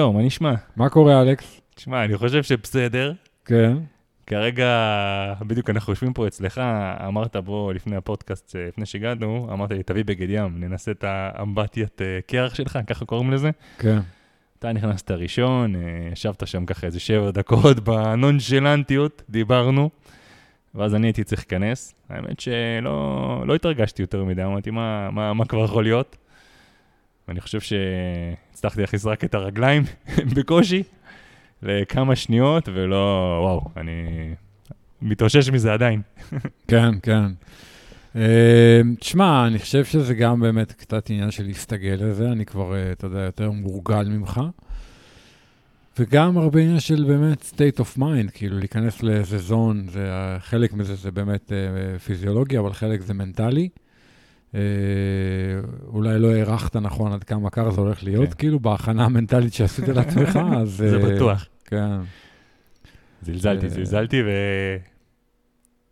ליאור, מה נשמע? מה קורה, אלכס? תשמע, אני חושב שבסדר. כן. כרגע, בדיוק אנחנו יושבים פה אצלך, אמרת בוא, לפני הפודקאסט, אה, לפני שהגענו, אמרת לי, תביא בגד ים, ננסה את האמבטיית אה, קרח שלך, ככה קוראים לזה. כן. אתה נכנסת ראשון, אה, ישבת שם ככה איזה שבע דקות בנונשלנטיות, דיברנו, ואז אני הייתי צריך להיכנס. האמת שלא לא התרגשתי יותר מדי, אמרתי, מה, מה, מה כבר יכול להיות? ואני חושב שהצלחתי להכניס רק את הרגליים בקושי לכמה שניות, ולא, וואו, אני מתאושש מזה עדיין. כן, כן. אה, תשמע, אני חושב שזה גם באמת קצת עניין של להסתגל לזה, אני כבר, אה, אתה יודע, יותר מורגל ממך. וגם הרבה עניין של באמת state of mind, כאילו להיכנס לאיזה זון, חלק מזה זה באמת uh, פיזיולוגיה, אבל חלק זה מנטלי. Uh, אולי לא הערכת נכון עד כמה קר זה הולך להיות, כן. כאילו בהכנה המנטלית שעשית לעצמך, אז... זה uh, בטוח. כן. זלזלתי, אה, זלזלתי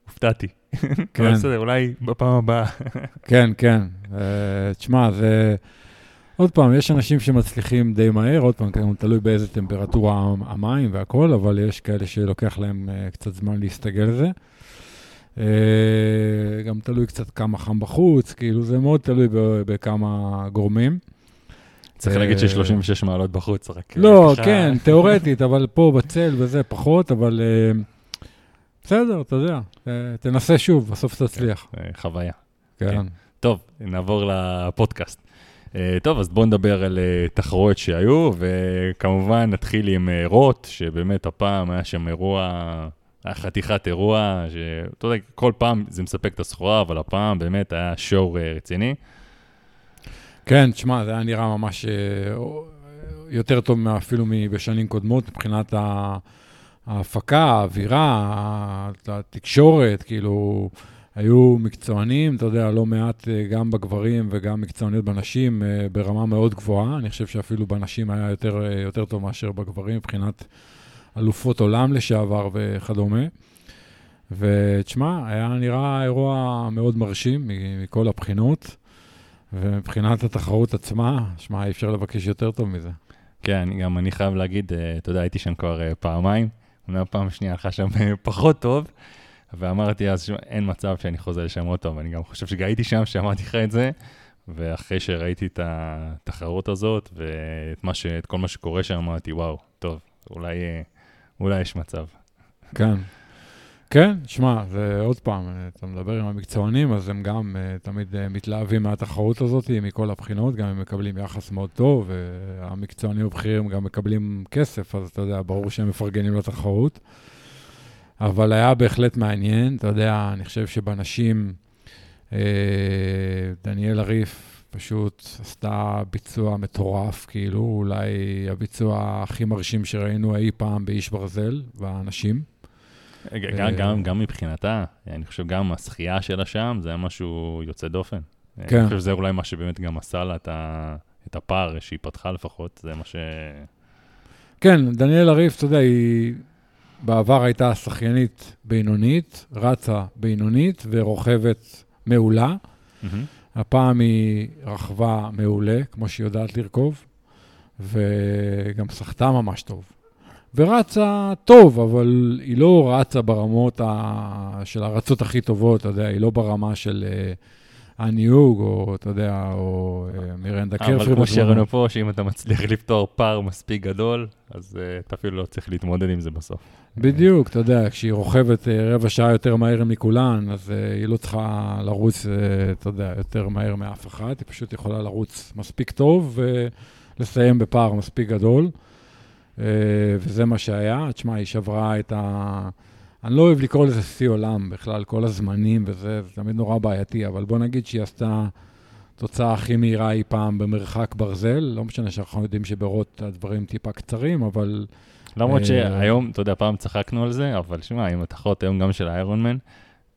והופתעתי. כן. בסדר, אולי בפעם הבאה. כן, כן. Uh, תשמע, זה... עוד פעם, יש אנשים שמצליחים די מהר, עוד פעם, גם תלוי באיזה טמפרטורה המים והכול, אבל יש כאלה שלוקח להם קצת זמן להסתגל לזה. Uh, גם תלוי קצת כמה חם בחוץ, כאילו זה מאוד תלוי בכמה גורמים. צריך אה, להגיד ש-36 מעלות בחוץ, רק... לא, ככה- כן, תיאורטית, אבל פה בצל וזה פחות, אבל בסדר, אתה יודע, תנסה שוב, בסוף תצליח. אה, חוויה. כן. טוב, נעבור לפודקאסט. טוב, אז בואו נדבר על תחרויות שהיו, וכמובן נתחיל עם רוט, שבאמת הפעם היה שם אירוע, היה חתיכת אירוע, שאתה יודע, כל פעם זה מספק את הסחורה, אבל הפעם באמת היה שואו uh, רציני. כן, תשמע, זה היה נראה ממש אה, יותר טוב אפילו מבשנים קודמות, מבחינת ההפקה, האווירה, התקשורת, כאילו, היו מקצוענים, אתה יודע, לא מעט אה, גם בגברים וגם מקצועניות בנשים, אה, ברמה מאוד גבוהה. אני חושב שאפילו בנשים היה יותר, אה, יותר טוב מאשר בגברים, מבחינת אלופות עולם לשעבר וכדומה. ותשמע, היה נראה אירוע מאוד מרשים מכל הבחינות. ומבחינת התחרות עצמה, שמע, אי אפשר לבקש יותר טוב מזה. כן, גם אני חייב להגיד, אה, אתה יודע, הייתי שם כבר אה, פעמיים, אומנם פעם שנייה הלכה שם אה, פחות טוב, ואמרתי אז, "שמע, אין מצב שאני חוזר לשם עוד טוב, אני גם חושב שגם הייתי שם, שאמרתי לך את זה, ואחרי שראיתי את התחרות הזאת, ואת מה ש... כל מה שקורה שם, אמרתי, וואו, טוב, אולי, אולי יש מצב. כן. כן, שמע, זה עוד פעם, אתה מדבר עם המקצוענים, אז הם גם uh, תמיד uh, מתלהבים מהתחרות הזאת, מכל הבחינות, גם הם מקבלים יחס מאוד טוב, והמקצוענים הבכירים גם מקבלים כסף, אז אתה יודע, ברור שהם מפרגנים לתחרות. אבל היה בהחלט מעניין, אתה יודע, אני חושב שבנשים, אה, דניאל הריף פשוט עשתה ביצוע מטורף, כאילו, אולי הביצוע הכי מרשים שראינו אי פעם באיש ברזל. גם, אה, גם, גם מבחינתה, אני חושב גם השחייה שלה שם, זה היה משהו יוצא דופן. כן. אני חושב שזה אולי מה שבאמת גם עשה לה את, ה... את הפער שהיא פתחה לפחות, זה מה ש... כן, דניאל הריף, אתה יודע, היא בעבר הייתה שחיינית בינונית, רצה בינונית ורוכבת מעולה. מהמם. הפעם היא רכבה מעולה, כמו שהיא יודעת לרכוב, וגם סחטה ממש טוב. ורצה טוב, אבל היא לא רצה ברמות ה... של הרצות הכי טובות, אתה יודע, היא לא ברמה של אה, הניוג, או אתה יודע, או אה, מירנדה אבל קרפרי. כמו בזמנו. שהראינו פה, שאם אתה מצליח לפתור פער מספיק גדול, אז uh, אתה אפילו לא צריך להתמודד עם זה בסוף. בדיוק, אתה יודע, כשהיא רוכבת אה, רבע שעה יותר מהר מכולן, אז אה, היא לא צריכה לרוץ, אה, אתה יודע, יותר מהר מאף אחד, היא פשוט יכולה לרוץ מספיק טוב ולסיים בפער מספיק גדול. אה, וזה מה שהיה. תשמע, היא שברה את ה... אני לא אוהב לקרוא לזה שיא עולם בכלל, כל הזמנים וזה, זה תמיד נורא בעייתי, אבל בוא נגיד שהיא עשתה תוצאה הכי מהירה אי פעם במרחק ברזל, לא משנה שאנחנו יודעים שברוט הדברים טיפה קצרים, אבל... למרות אה, שהיום, אתה יודע, פעם צחקנו על זה, אבל שמע, עם התחרות היום גם של האיירון מן,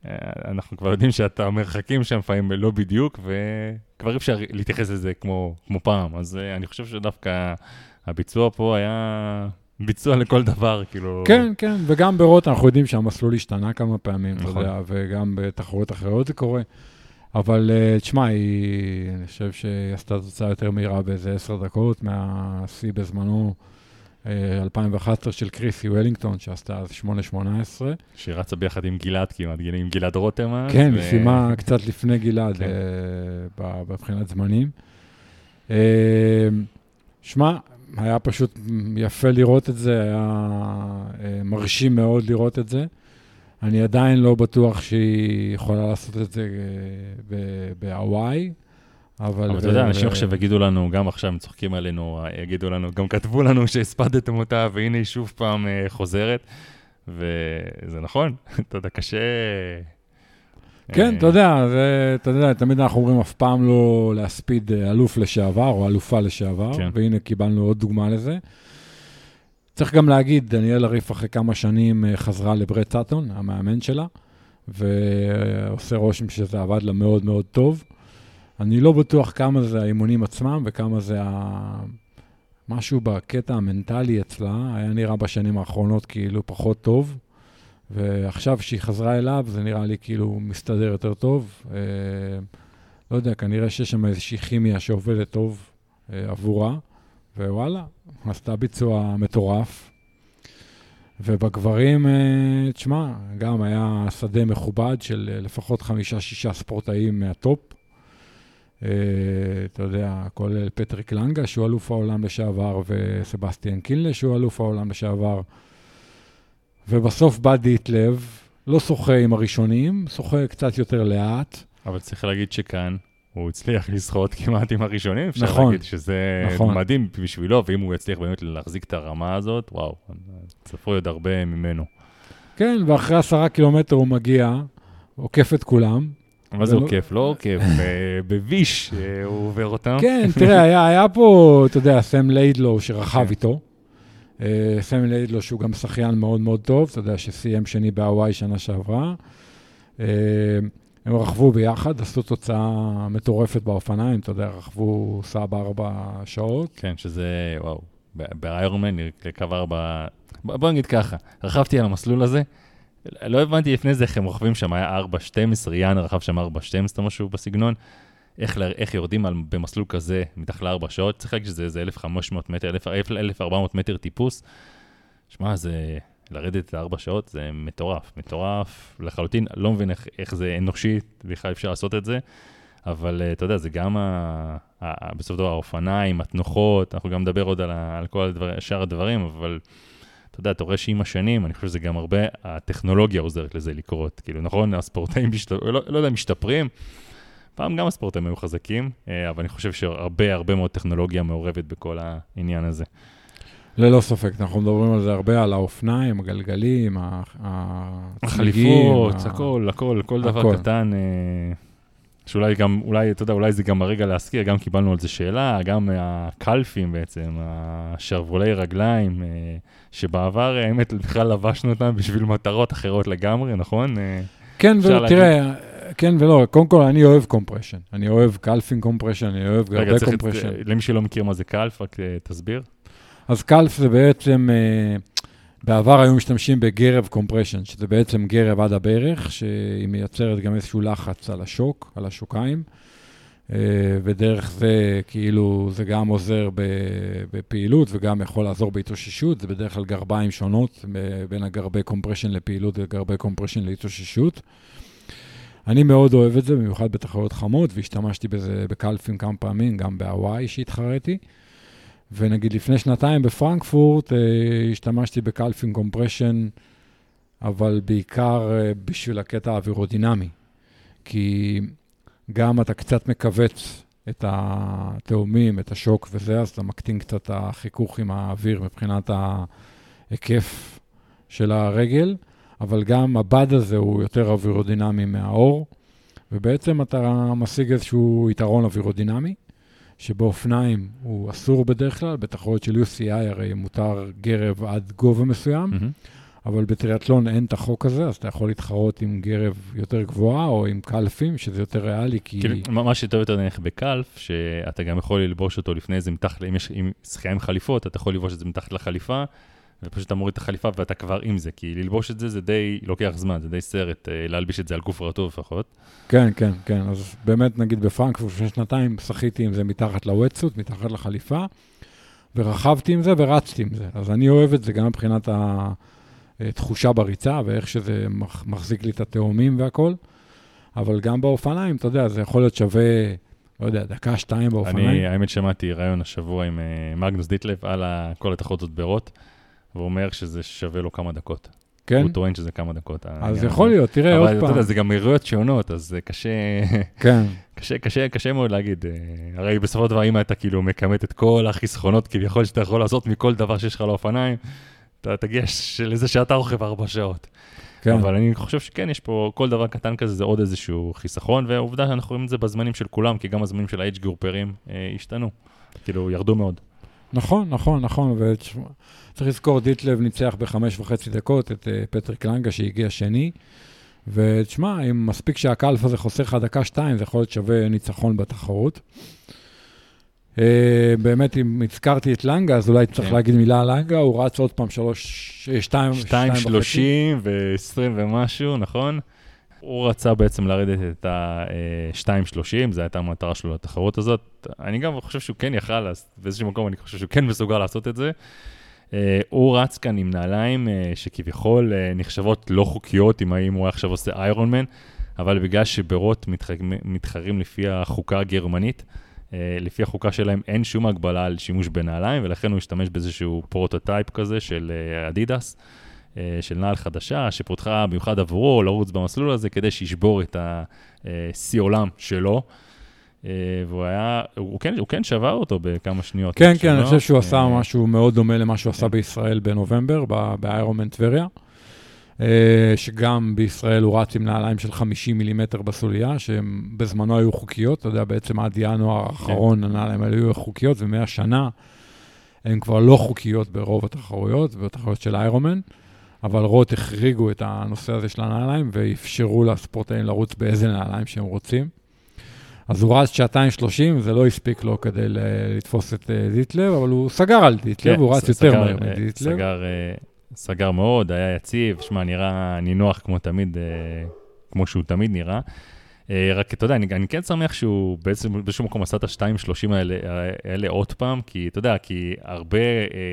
אה, אנחנו כבר יודעים שאת המרחקים שם לפעמים לא בדיוק, וכבר אי אפשר להתייחס לזה כמו, כמו פעם. אז אה, אני חושב שדווקא הביצוע פה היה ביצוע לכל דבר, כאילו... כן, כן, וגם ברוט אנחנו יודעים שהמסלול השתנה כמה פעמים, אתה נכון. יודע, וגם בתחרויות אחרות זה קורה. אבל אה, תשמע, היא, אני חושב שהיא עשתה תוצאה יותר מהירה באיזה עשר דקות מהשיא בזמנו, אה, 2011 של קריסי וולינגטון, שעשתה אז 8-18. שהיא רצה ביחד עם גלעד כמעט, עם גלעד רותם אז. כן, ו- היא סיימה קצת לפני גלעד כן. אה, ב- מבחינת זמנים. אה, שמע, היה פשוט יפה לראות את זה, היה אה, מרשים מאוד לראות את זה. אני עדיין לא בטוח שהיא יכולה לעשות את זה אה, בהוואי, אבל... אבל אתה יודע, ו- אנשים עכשיו יגידו לנו, גם עכשיו הם צוחקים עלינו, יגידו לנו, גם כתבו לנו שהספדתם אותה, והנה היא שוב פעם אה, חוזרת, וזה נכון, אתה יודע, קשה... כן, אה, אתה יודע, זה, אתה יודע, תמיד אנחנו אומרים אף פעם לא להספיד אה, אלוף לשעבר או אלופה לשעבר, כן. והנה קיבלנו עוד דוגמה לזה. צריך גם להגיד, דניאל הריף אחרי כמה שנים אה, חזרה לברט סאטון, המאמן שלה, ועושה רושם שזה עבד לה מאוד מאוד טוב. אני לא בטוח כמה זה האימונים עצמם וכמה זה ה... משהו בקטע המנטלי אצלה, היה נראה בשנים האחרונות כאילו פחות טוב. ועכשיו שהיא חזרה אליו, זה נראה לי כאילו מסתדר יותר טוב. אה, לא יודע, כנראה שיש שם איזושהי כימיה שעובדת טוב אה, עבורה, ווואלה, עשתה ביצוע מטורף. ובגברים, אה, תשמע, גם היה שדה מכובד של אה, לפחות חמישה-שישה ספורטאים מהטופ. אה, אתה יודע, כולל פטריק לנגה, שהוא אלוף העולם לשעבר, וסבסטיאן קינלה, שהוא אלוף העולם לשעבר. ובסוף בא דיטלב, לא שוחה עם הראשונים, שוחה קצת יותר לאט. אבל צריך להגיד שכאן, הוא הצליח לשחות כמעט עם הראשונים, אפשר נכון, להגיד שזה נכון. מדהים בשבילו, ואם הוא יצליח באמת להחזיק את הרמה הזאת, וואו, צפוי עוד הרבה ממנו. כן, ואחרי עשרה קילומטר הוא מגיע, עוקף את כולם. מה זה עוקף? לא עוקף, ב- בביש אה, הוא עובר אותם. כן, תראה, היה, היה פה, אתה יודע, סם ליידלו שרכב כן. איתו. אה, סם ליידלו שהוא גם שחיין מאוד מאוד טוב, אתה יודע, שסיים שני בהוואי שנה שעברה. אה, הם רכבו ביחד, עשו תוצאה מטורפת באופניים, אתה יודע, רכבו סע בארבע שעות. כן, שזה, וואו, ב- באיירון לקו ארבע, בוא נגיד ככה, רכבתי על המסלול הזה, לא הבנתי לפני זה איך הם רוכבים שם, היה 4.12, יאן רכב שם 4.12, משהו בסגנון. איך, ל- איך יורדים על, במסלול כזה מתחת לארבע שעות, צריך להגיד שזה איזה 1,500 מטר, 1,000 1,400 מטר טיפוס. שמע, זה, לרדת לארבע שעות זה מטורף, מטורף לחלוטין, לא מבין איך, איך זה אנושי, בכלל אפשר לעשות את זה, אבל uh, אתה יודע, זה גם ה, ה, בסוף דבר האופניים, התנוחות, אנחנו גם נדבר עוד על, ה, על כל הדבר, שאר הדברים, אבל אתה יודע, אתה רואה שעם השנים, אני חושב שזה גם הרבה, הטכנולוגיה עוזרת לזה לקרות. כאילו, נכון, הספורטאים, משת... לא, לא יודע, משתפרים. פעם גם הספורטאים היו חזקים, אה, אבל אני חושב שהרבה, הרבה מאוד טכנולוגיה מעורבת בכל העניין הזה. ללא ספק, אנחנו מדברים על זה הרבה, על האופניים, הגלגלים, החליפות, הכל, הכל, כל דבר. קטן. אה, שאולי גם, אולי, אתה יודע, אולי זה גם הרגע להזכיר, גם קיבלנו על זה שאלה, גם הקלפים בעצם, השרוולי רגליים, אה, שבעבר, האמת, בכלל לבשנו אותם בשביל מטרות אחרות לגמרי, נכון? אה, כן, ותראה, כן ולא, קודם כל, אני אוהב compression. אני אוהב calfing compression, אני אוהב הרבה compression. למי שלא מכיר מה זה calf, רק אה, תסביר. אז calf זה בעצם, אה, בעבר היו משתמשים בגרב compression, שזה בעצם גרב עד הברך, שהיא מייצרת גם איזשהו לחץ על השוק, על השוקיים, אה, ודרך זה כאילו זה גם עוזר בפעילות וגם יכול לעזור בהתאוששות, זה בדרך כלל גרביים שונות בין הגרבי compression לפעילות וגרבי compression להתאוששות. אני מאוד אוהב את זה, במיוחד בתחרויות חמות, והשתמשתי בזה בקלפים כמה פעמים, גם בהוואי שהתחרתי. ונגיד לפני שנתיים בפרנקפורט אה, השתמשתי ב calfing compression, אבל בעיקר אה, בשביל הקטע האווירודינמי. כי גם אתה קצת מכווץ את התאומים, את השוק וזה, אז אתה מקטין קצת החיכוך עם האוויר מבחינת ההיקף של הרגל, אבל גם הבד הזה הוא יותר אווירודינמי מהאור, ובעצם אתה משיג איזשהו יתרון אווירודינמי. שבאופניים הוא אסור בדרך כלל, בתחרויות של UCI הרי מותר גרב עד גובה מסוים, מהמם. אבל בטריאטלון אין את החוק הזה, אז אתה יכול להתחרות עם גרב יותר גבוהה או עם קלפים, שזה יותר ריאלי, כי... כאילו, מה שיותר יותר נניח בקלף, שאתה גם יכול ללבוש אותו לפני זה מתחת, אם יש שחייה עם חליפות, אתה יכול ללבוש את זה מתחת לחליפה, ופשוט אתה מוריד את החליפה ואתה כבר עם זה, כי ללבוש את זה זה די לוקח זמן, זה די סרט אה, להלביש את זה על גוף רטוב לפחות. כן, כן, כן. אז באמת, נגיד בפרנקפורט לפני שנתיים, שחיתי עם זה מתחת לוואטסוט, מתחת לחליפה, ורכבתי עם זה ורצתי עם זה. אז אני אוהב את זה גם מבחינת התחושה בריצה ואיך שזה מחזיק לי את התאומים והכול. אבל גם באופניים, אתה יודע, זה יכול להיות שווה, לא יודע, דקה, שתיים באופניים. אני, האמת, שמעתי ראיון השבוע עם uh, מגנוס דיטלב על כל התחרות הזאת בארות, והוא אומר שזה שווה לו כמה דקות. כן? הוא טוען שזה כמה דקות. אז יכול להיות, תראה עוד פעם. אבל אתה יודע, זה גם מהירויות שונות, אז זה קשה... כן. קשה, קשה, קשה מאוד להגיד. אה, הרי בסופו של דבר, אם אתה כאילו מכמת את כל החסכונות כביכול שאתה יכול לעשות מכל דבר שיש לך לאופניים, אתה תגיע לזה שאתה רוכב ארבע שעות. כן. אבל אני חושב שכן, יש פה כל דבר קטן כזה, זה עוד איזשהו חיסכון, ועובדה שאנחנו רואים את זה בזמנים של כולם, כי גם הזמנים של ה-H גרופרים אה, השתנו, כאילו, ירדו מאוד. נכון, נכון, נכון, וצריך לזכור, דיטלב ניצח בחמש וחצי דקות את uh, פטריק לנגה שהגיע שני, ותשמע, אם מספיק שהקלף הזה חוסר לך דקה-שתיים, זה יכול להיות שווה ניצחון בתחרות. Uh, באמת, אם הזכרתי את לנגה, אז אולי צריך כן. להגיד מילה על לנגה, הוא רץ עוד פעם שלוש, אה, שתיים, שתיים שלושים ועשרים ומשהו, נכון? הוא רצה בעצם לרדת את ה-2.30, זו הייתה המטרה שלו לתחרות הזאת. אני גם חושב שהוא כן יכל, באיזשהו מקום אני חושב שהוא כן מסוגל לעשות את זה. Uh, הוא רץ כאן עם נעליים uh, שכביכול uh, נחשבות לא חוקיות, אם הוא עכשיו עושה איירון מן, אבל בגלל שברות מתח... מתחרים לפי החוקה הגרמנית, לפי החוקה שלהם אין שום הגבלה על שימוש בנעליים, ולכן הוא השתמש באיזשהו prototype כזה של אדידס. אה, של נעל חדשה, שפותחה במיוחד עבורו לרוץ במסלול הזה, כדי שישבור את השיא עולם שלו. אה, והוא היה, הוא כן, הוא כן שבר אותו בכמה שניות. כן, כן, אני חושב שהוא עשה אה, משהו מאוד דומה למה שהוא עשה בישראל בנובמבר, באיירונמן טבריה. שגם בישראל הוא רץ עם נעליים של 50 מילימטר בסוליה, שהן בזמנו היו חוקיות, אתה יודע, בעצם עד ינואר האחרון כן. הנעליים האלה היו חוקיות, ומהשנה הן כבר לא חוקיות ברוב התחרויות, בתחרויות של איירומן. אבל רוט החריגו את הנושא הזה של הנעליים ואפשרו לספורטאים לרוץ באיזה נעליים שהם רוצים. אז הוא רץ שעתיים שלושים, זה לא הספיק לו כדי לתפוס את אה, דיטלב, אבל הוא סגר על דיטלב, כן, הוא רץ יותר מהר אה, מדיטלב. סגר, אה, סגר מאוד, היה יציב, שמע, נראה נינוח כמו תמיד, כמו שהוא תמיד נראה. רק אתה יודע, אני, אני כן שמח שהוא בעצם באיזשהו מקום עשה את ה-2.30 האלה, האלה עוד פעם, כי אתה יודע, כי הרבה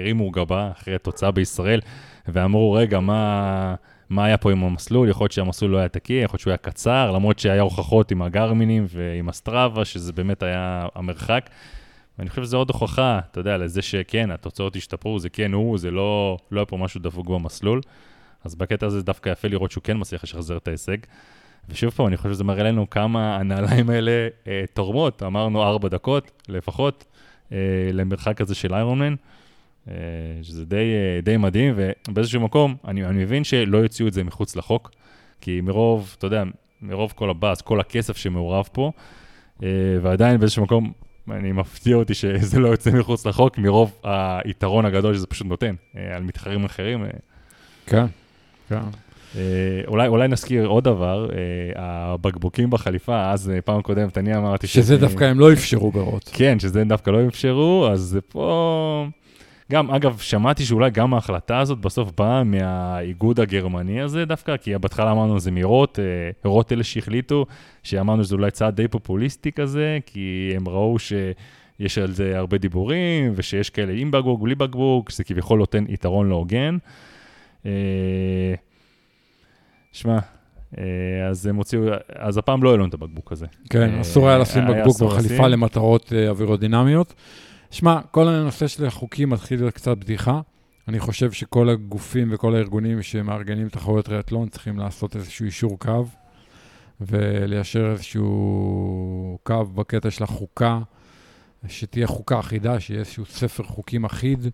הרימו גבה אחרי התוצאה בישראל. ואמרו, רגע, מה, מה היה פה עם המסלול? יכול להיות שהמסלול לא היה תקין, יכול להיות שהוא היה קצר, למרות שהיה הוכחות עם הגרמינים ועם הסטראבה, שזה באמת היה המרחק. ואני חושב שזו עוד הוכחה, אתה יודע, לזה שכן, התוצאות השתפרו, זה כן הוא, זה לא, לא היה פה משהו דפוק במסלול. אז בקטע הזה דווקא יפה לראות שהוא כן מצליח לשחזר את ההישג. ושוב פעם, אני חושב שזה מראה לנו כמה הנעליים האלה אה, תורמות, אמרנו ארבע דקות לפחות, אה, למרחק הזה של איירונמן. אה, שזה די, אה, די מדהים, ובאיזשהו מקום, אני, אני מבין שלא יוציאו את זה מחוץ לחוק, כי מרוב, אתה יודע, מרוב כל הבאס, כל הכסף שמעורב פה, אה, ועדיין באיזשהו מקום, אני מפתיע אותי שזה לא יוצא מחוץ לחוק, מרוב היתרון הגדול שזה פשוט נותן על מתחרים אחרים. כן, כן. אולי, אולי נזכיר עוד דבר, הבקבוקים בחליפה, אז פעם קודמת אני אמרתי... שזה ש... דווקא הם לא אפשרו ברות. כן, שזה דווקא לא אפשרו, אז פה... גם, אגב, שמעתי שאולי גם ההחלטה הזאת בסוף באה מהאיגוד הגרמני הזה דווקא, כי בהתחלה אמרנו זה מרוט, אה, רוט אלה שהחליטו, שאמרנו שזה אולי צעד די פופוליסטי כזה, כי הם ראו שיש על זה הרבה דיבורים, ושיש כאלה עם בקבוק, בלי בקבוק, שזה כביכול נותן יתרון לא הוגן. אה, שמע, אה, אז הם הוציאו, אז הפעם לא העלו את הבקבוק הזה. כן, אסור היה לשים בקבוק בחליפה למטרות אווירודינמיות. שמע, כל הנושא של החוקים מתחיל להיות קצת בדיחה. אני חושב שכל הגופים וכל הארגונים שמארגנים תחרויות טריאטלון צריכים לעשות איזשהו אישור קו וליישר איזשהו קו בקטע של החוקה, שתהיה חוקה אחידה, שיהיה איזשהו ספר חוקים אחיד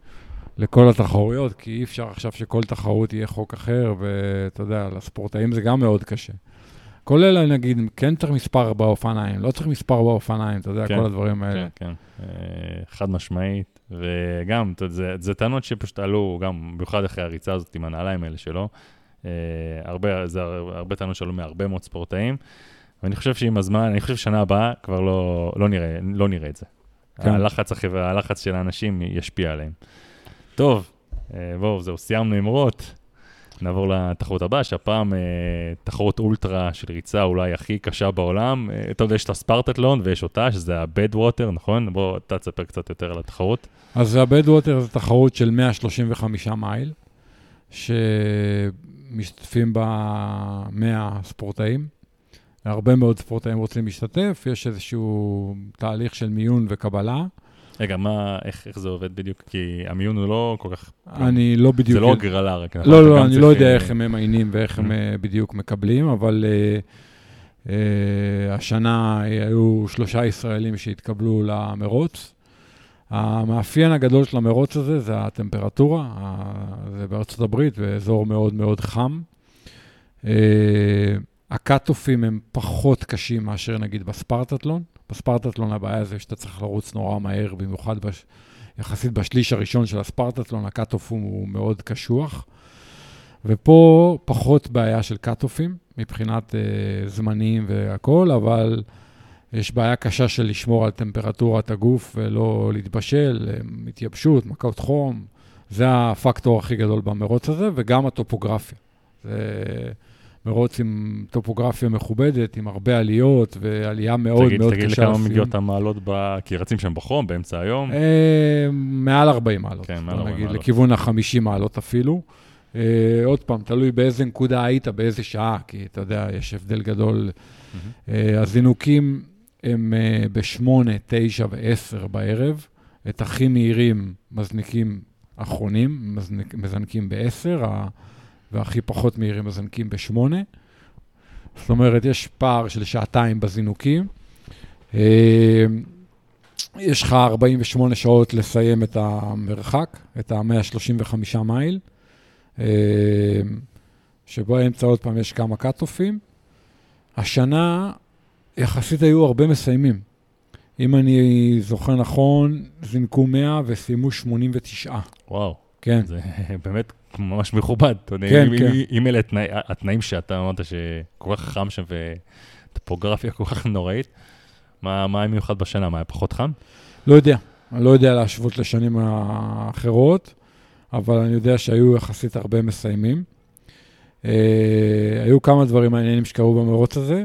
לכל התחרויות, כי אי אפשר עכשיו שכל תחרות יהיה חוק אחר, ואתה יודע, לספורטאים זה גם מאוד קשה. כולל, נגיד, כן צריך מספר באופניים, לא צריך מספר באופניים, אתה יודע, כן, כל הדברים האלה. כן, כן, אה, חד משמעית, וגם, אתה יודע, זה, זה טענות שפשוט עלו, גם במיוחד אחרי הריצה הזאת עם הנעליים האלה שלו. אה, הרבה, זה הרבה טענות שעלו מהרבה מאוד ספורטאים, ואני חושב שעם הזמן, אני חושב ששנה הבאה כבר לא, לא, נראה, לא נראה את זה. כן. הלחץ, הלחץ של האנשים ישפיע עליהם. טוב, אה, בואו, זהו, סיימנו עם רוט. נעבור לתחרות הבאה, שהפעם אה, תחרות אולטרה של ריצה אולי הכי קשה בעולם. אה, אתה יודע, יש את הספרטטלון ויש אותה, שזה הבד ווטר, נכון? בוא, אתה תספר קצת יותר על התחרות. אז הבד ווטר זו תחרות של 135 מייל, שמשתתפים בה 100 ספורטאים. הרבה מאוד ספורטאים רוצים להשתתף, יש איזשהו תהליך של מיון וקבלה. רגע, מה, איך, איך זה עובד בדיוק? כי המיון הוא לא כל כך... אני לא בדיוק... זה לא הגרלה רק, נכון? לא, לא, אני לא יודע אה, איך הם ממיינים ואיך הם Mhm. אה, בדיוק מקבלים, אבל אה, אה, השנה היו שלושה ישראלים שהתקבלו למרוץ. המאפיין הגדול של המרוץ הזה זה הטמפרטורה, זה בארצות הברית, באזור מאוד מאוד חם. אה, הקאט-אופים הם פחות קשים מאשר נגיד בספרטטלון. בספרטטלון הבעיה זה שאתה צריך לרוץ נורא מהר, במיוחד בש... יחסית בשליש הראשון של הספרטטלון, ה cut-off הוא מאוד קשוח. ופה פחות בעיה של קאט-אופים מבחינת אה, זמנים והכול, אבל יש בעיה קשה של לשמור על טמפרטורת הגוף ולא להתבשל, אה, התייבשות, מכות חום. זה הפקטור הכי גדול במרוץ הזה, וגם הטופוגרפיה. זה מרוץ עם טופוגרפיה מכובדת, עם הרבה עליות, ועלייה מאוד תגיד, מאוד תגיד קשה. לכמה לסיום. מגיעות המעלות, ב... כי רצים שם בחום, באמצע היום. אה, מעל 40 מעלות. כן, מעל בוא 40 נגיד, מעלות. לכיוון ה-50 מעלות אפילו. אה, עוד פעם, תלוי באיזה נקודה היית, באיזה שעה, כי אתה יודע, יש הבדל גדול. מהמם. אה, הזינוקים הם אה, ב-8, 9 ו-10 בערב. את הכי מהירים מזניקים אחרונים, מזנק, מזנקים ב-10, והכי פחות מהירים מזנקים ב-8. זאת אומרת, יש פער של שעתיים בזינוקים. אה, יש לך 48 שעות לסיים את המרחק, את ה-135 מייל, אה, שבאמצע עוד פעם יש כמה קאט-אופים. השנה יחסית היו הרבה מסיימים. אם אני זוכר נכון, זינקו 100 וסיימו 89. וואו, כן, זה באמת ממש מכובד. אתה יודע, כן, אם, כן. אם, אלה התנאי, התנאים שאתה אמרת שכל כך חם שם וטופוגרפיה כל כך נוראית, מה, מה היה מיוחד בשנה? מה, היה פחות חם? לא יודע. אני לא יודע להשוות לשנים האחרות, אבל אני יודע שהיו יחסית הרבה מסיימים. אה, היו כמה דברים מעניינים שקרו במרוץ הזה.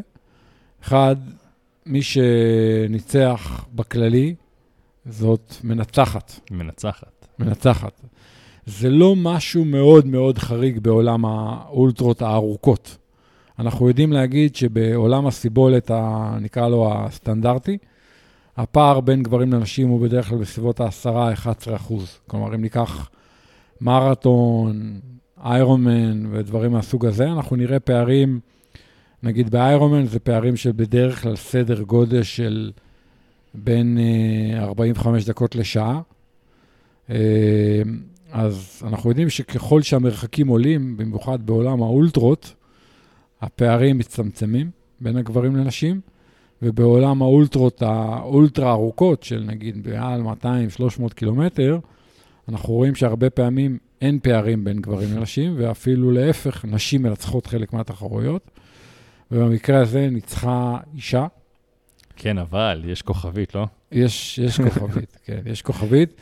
אחד, מי שניצח בכללי, זאת מנצחת. מנצחת. מנצחת. זה לא משהו מאוד מאוד חריג בעולם האולטרות הארוכות. אנחנו יודעים להגיד שבעולם הסיבולת, ה, נקרא לו הסטנדרטי, הפער בין גברים לנשים הוא בדרך כלל בסביבות ה-10-11 אחוז. כלומר, אם ניקח מרתון, איירונמן ודברים מהסוג הזה, אנחנו נראה פערים, נגיד באיירונמן זה פערים שבדרך כלל סדר גודל של בין אה, 45 דקות לשעה. אז אנחנו יודעים שככל שהמרחקים עולים, במיוחד בעולם האולטרות, הפערים מצטמצמים בין הגברים לנשים, ובעולם האולטרות, האולטרה ארוכות, של נגיד מעל 200-300 קילומטר, אנחנו רואים שהרבה פעמים אין פערים בין גברים לנשים, ואפילו להפך, נשים מנצחות חלק מהתחרויות. ובמקרה הזה ניצחה אישה. כן, אבל יש כוכבית, לא? יש, יש כוכבית, כן, יש כוכבית.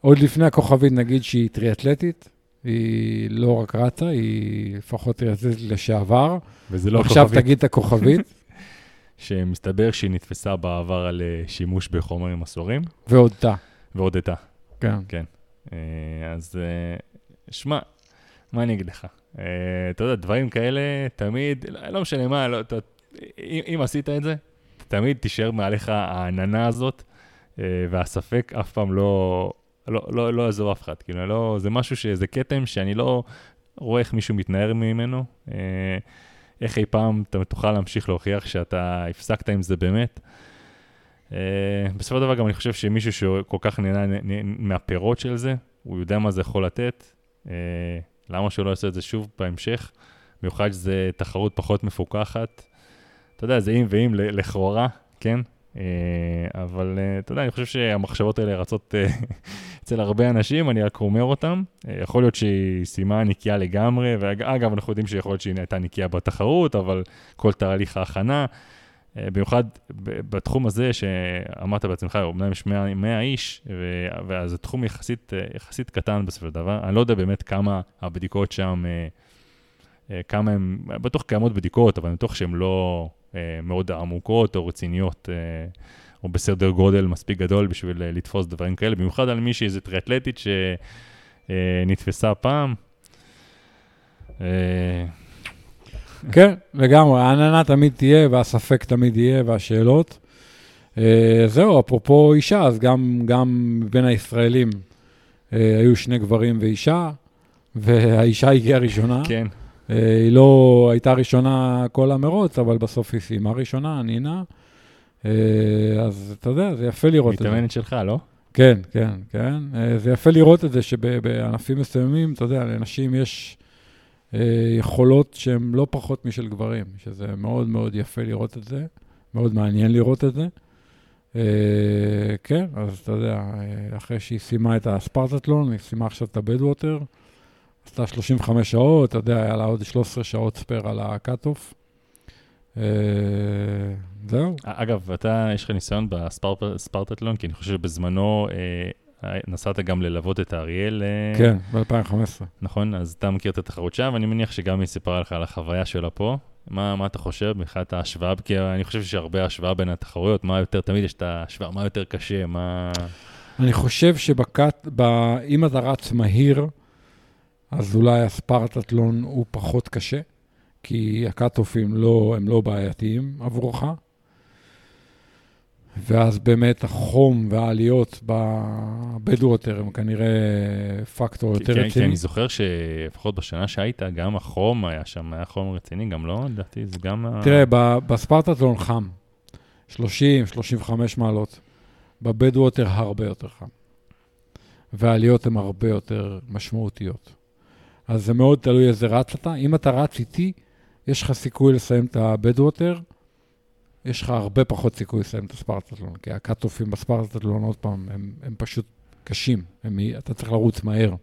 עוד לפני הכוכבית נגיד שהיא טריאטלטית, היא לא רק רצה, היא לפחות טריאטלטית לשעבר. וזה לא עכשיו כוכבית תגיד את הכוכבית, שמסתבר שהיא נתפסה בעבר על אה, שימוש בחומרים אסורים, והודתה. והודתה. כן. אה, אז אה, שמע, מה אני אגיד לך? אתה יודע, דברים כאלה, תמיד, לא- משנה מה, לא, אתה, אם, אם עשית את זה, תמיד תישאר מעליך העננה הזאת, והספק אף פעם לא, לא, לא, לא יעזוב אף אחד. כאילו, לא, זה משהו שזה כתם שאני לא רואה איך מישהו מתנער ממנו. אה, איך אי פעם אתה תוכל להמשיך להוכיח שאתה הפסקת עם זה באמת. Uh, בסופו של דבר גם אני חושב שמישהו שכל כך נהנה מהפירות של זה, הוא יודע מה זה יכול לתת. Uh, למה שהוא לא יעשה את זה שוב בהמשך? במיוחד שזו תחרות פחות מפוקחת. אתה יודע, זה אם ואם לכאורה, כן? Uh, אבל uh, אתה יודע, אני חושב שהמחשבות האלה רצות אצל הרבה אנשים, אני רק אומר אותם. Uh, יכול להיות שהיא סיימה נקייה לגמרי, ואגב, אנחנו יודעים שיכול להיות שהיא הייתה נקייה בתחרות, אבל כל תהליך ההכנה. אה, במיוחד בתחום הזה שאמרת בעצמך, אומנם יש 100, 100 איש, ו- ואז זה תחום יחסית, אה, יחסית קטן בסופו של דבר. אני לא יודע באמת כמה הבדיקות שם, אה, אה, כמה הן, בטוח קיימות בדיקות, אבל אני בטוח שהן לא אה, מאוד עמוקות או רציניות, אה, או בסדר גודל מספיק גדול בשביל אה, לתפוס דברים כאלה, במיוחד על מישהי, איזה טריאטלטית שנתפסה פעם. אה, כן, לגמרי, העננה תמיד תהיה, והספק תמיד יהיה, והשאלות. אה, זהו, אפרופו אישה, אז גם, גם בין הישראלים אה, היו שני גברים ואישה, והאישה הגיעה ראשונה. כן, אה, היא לא הייתה ראשונה כל המרוץ, אבל בסוף היא סיימה ראשונה, נינה. אה, אז אתה יודע, זה יפה לראות את זה. מתאמנת שלך, לא? כן, כן, כן. אה, זה יפה לראות את זה שבענפים מסוימים, אתה יודע, לנשים יש אה, יכולות שהן לא פחות משל גברים, שזה מאוד מאוד יפה לראות את זה, מאוד מעניין לראות את זה. כן, אז אתה יודע, אחרי שהיא סיימה את הספרטטלון, היא סיימה עכשיו את הבדווטר, עשתה 35 שעות, אתה יודע, היה לה עוד 13 שעות spare על ה cut-off. אה, זהו. אגב, אתה, יש לך ניסיון בספרטטלון, כי אני חושב שבזמנו אה, נסעת גם ללוות את אריאל, אה, כן, ב-2015. נכון? אז אתה מכיר את התחרות שם, ואני מניח שגם היא סיפרה לך על החוויה שלה פה. מה, מה אתה חושב מבחינת ההשוואה? כי אני חושב שיש הרבה השוואה בין התחרויות, מה יותר, תמיד יש את ההשוואה, מה יותר קשה, מה... אני חושב שבקט, אם אתה רץ מהיר, אז אולי הספרטטלון הוא פחות קשה, כי הקאט-אופים לא, הם לא בעייתיים עבורך. ואז באמת החום והעליות בבדווטר הם כנראה פקטור יותר כן, כי רציני. אני זוכר שלפחות בשנה שהיית, גם החום היה שם, היה חום רציני, גם לא, לדעתי, זה גם... תראה, בספרטטלון חם, 30, 35 מעלות. בבדווטר הרבה יותר חם. והעליות הן הרבה יותר משמעותיות. אז זה מאוד תלוי איזה רץ אתה. אם אתה רץ איתי, יש לך סיכוי לסיים את הבדווטר, יש לך הרבה פחות סיכוי לסיים את הספרטטלון, כי הקאט-אופים בספרטטלון, עוד פעם, הם, הם פשוט קשים, הם, אתה צריך לרוץ מהר.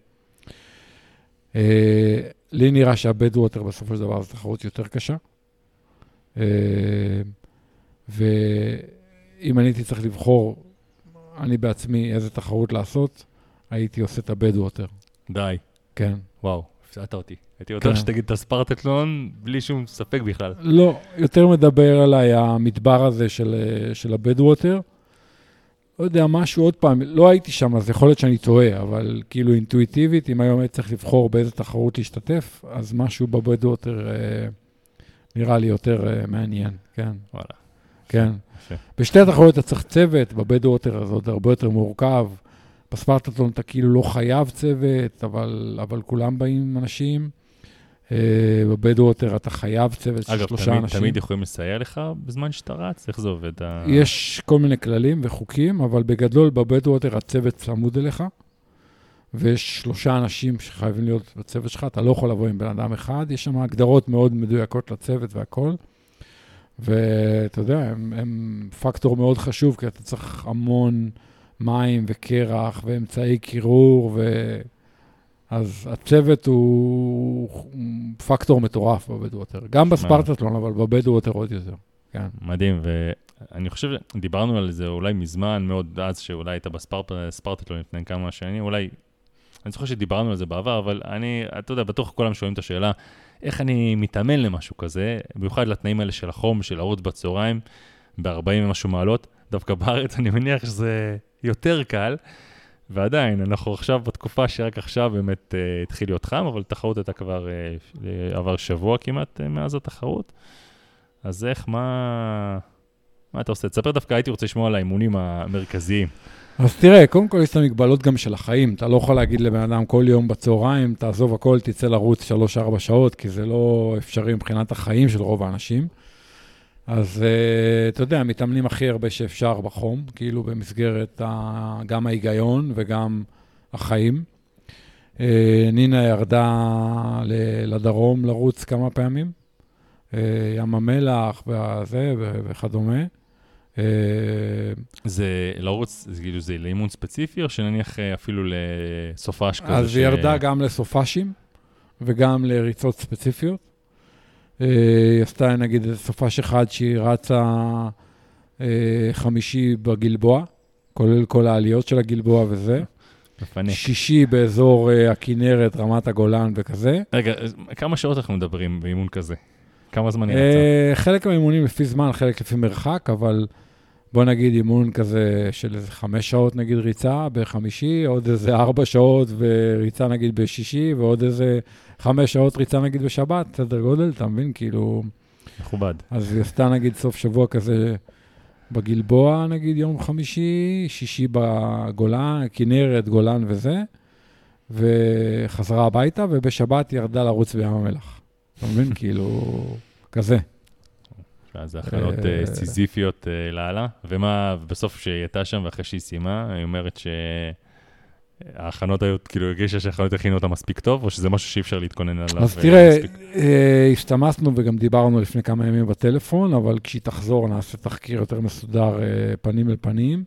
אה, לי נראה שהבדווטר בסופו של דבר זו תחרות יותר קשה. אה, ואם אני הייתי צריך לבחור, אני בעצמי, איזה תחרות לעשות, הייתי עושה את הבדווטר. די, כן. וואו, הפסדת אותי. הייתי בטוח כן. שתגיד את הספרטטלון בלי שום ספק בכלל. לא, יותר מדבר עליי המדבר הזה של, אה, של הבדווטר. לא יודע, משהו, עוד פעם, לא הייתי שם, אז יכול להיות שאני טועה, אבל כאילו אינטואיטיבית, אם היום הייתי צריך לבחור באיזה תחרות להשתתף, אז משהו בבדווטר אה, נראה לי יותר אה, מעניין, כן. וואלה. כן. בשתי התחרויות אתה צריך צוות, בבדווטר זה עוד הרבה יותר מורכב. בספרטטון אתה כאילו לא חייב צוות, אבל, אבל כולם באים עם אנשים. אה, בבדווטר אתה חייב צוות של אגב, שלושה תמיד, אנשים. תמיד יכולים לסייע לך בזמן שאתה רץ? איך זה עובד? יש כל מיני כללים וחוקים, אבל בגדול בבדווטר הצוות צמוד אליך, ויש שלושה אנשים שחייבים להיות בצוות שלך, אתה לא יכול לבוא עם בן אדם אחד, יש שם הגדרות מאוד מדויקות לצוות והכל. ואתה יודע, הם, הם פקטור מאוד חשוב, כי אתה צריך המון מים וקרח ואמצעי קירור, ו... אז הצוות הוא הוא פקטור מטורף בבדווטר. גם בספרטטלון, אבל בבדווטר עוד יותר. כן. מדהים, ואני חושב, דיברנו על זה אולי מזמן מאוד, אז שאולי היית בספרטטלון לפני כמה שנים, אולי, אני זוכר שדיברנו על זה בעבר, אבל אני, אתה יודע, בטוח כולם שואלים את השאלה, איך אני מתאמן למשהו כזה, במיוחד לתנאים האלה של החום, של לרוץ בצהריים, ב-40 ומשהו מעלות, דווקא בארץ אני מניח שזה יותר קל, ועדיין, אנחנו עכשיו בתקופה שרק עכשיו באמת uh, התחיל להיות חם, אבל תחרות הייתה כבר, uh, עבר שבוע כמעט uh, מאז התחרות. אז איך, מה, מה אתה עושה? תספר דווקא, הייתי רוצה לשמוע על האימונים המרכזיים. אז תראה, קודם כל יש את המגבלות גם של החיים. אתה לא יכול להגיד לבן אדם כל יום בצהריים, תעזוב הכל, תצא לרוץ 3-4 שעות, כי זה לא אפשרי מבחינת החיים של רוב האנשים. אז uh, אתה יודע, מתאמנים הכי הרבה שאפשר בחום, כאילו במסגרת ה, גם ההיגיון וגם החיים. Uh, נינה ירדה ל- לדרום לרוץ כמה פעמים, uh, ים המלח וזה וכדומה. Uh, זה לרוץ, זה כאילו זה לאימון ספציפי, או שנניח אפילו לסופש כזה? אז היא ירדה גם לסופאשים וגם לריצות ספציפיות. אה, היא עשתה נגיד איזה סופש אחד שהיא רצה אה, חמישי בגלבוע, כולל כל העליות של הגלבוע וזה. מפנק. שישי באזור אה, הכנרת, רמת הגולן וכזה. רגע, כמה שעות אנחנו מדברים באימון כזה? כמה זמן היא רצה? אה, חלק מהאימונים לפי זמן, חלק לפי מרחק, אבל בוא נגיד אימון כזה של איזה חמש שעות נגיד ריצה בחמישי, עוד איזה ארבע שעות וריצה נגיד בשישי, ועוד איזה חמש שעות ריצה נגיד בשבת, סדר גודל, אתה מבין? כאילו... מכובד. אז היא עשתה נגיד סוף שבוע כזה בגלבוע, נגיד יום חמישי, שישי בגולן, כנרת, גולן וזה, וחזרה הביתה, ובשבת ירדה לרוץ בים המלח. אתה מבין? כאילו, כזה. זה הכנות אה, אה, סיזיפיות אה, לאללה. ומה, בסוף כשהיא הייתה שם ואחרי שהיא סיימה, היא אומרת שההכנות היו, כאילו, הרגישה שההכנות הכינו אותה מספיק טוב, או שזה משהו שאי אפשר להתכונן עליו? אז אה, תראה, מספיק? אה, השתמסנו וגם דיברנו לפני כמה ימים בטלפון, אבל כשהיא תחזור נעשה תחקיר יותר מסודר אה, פנים אל פנים.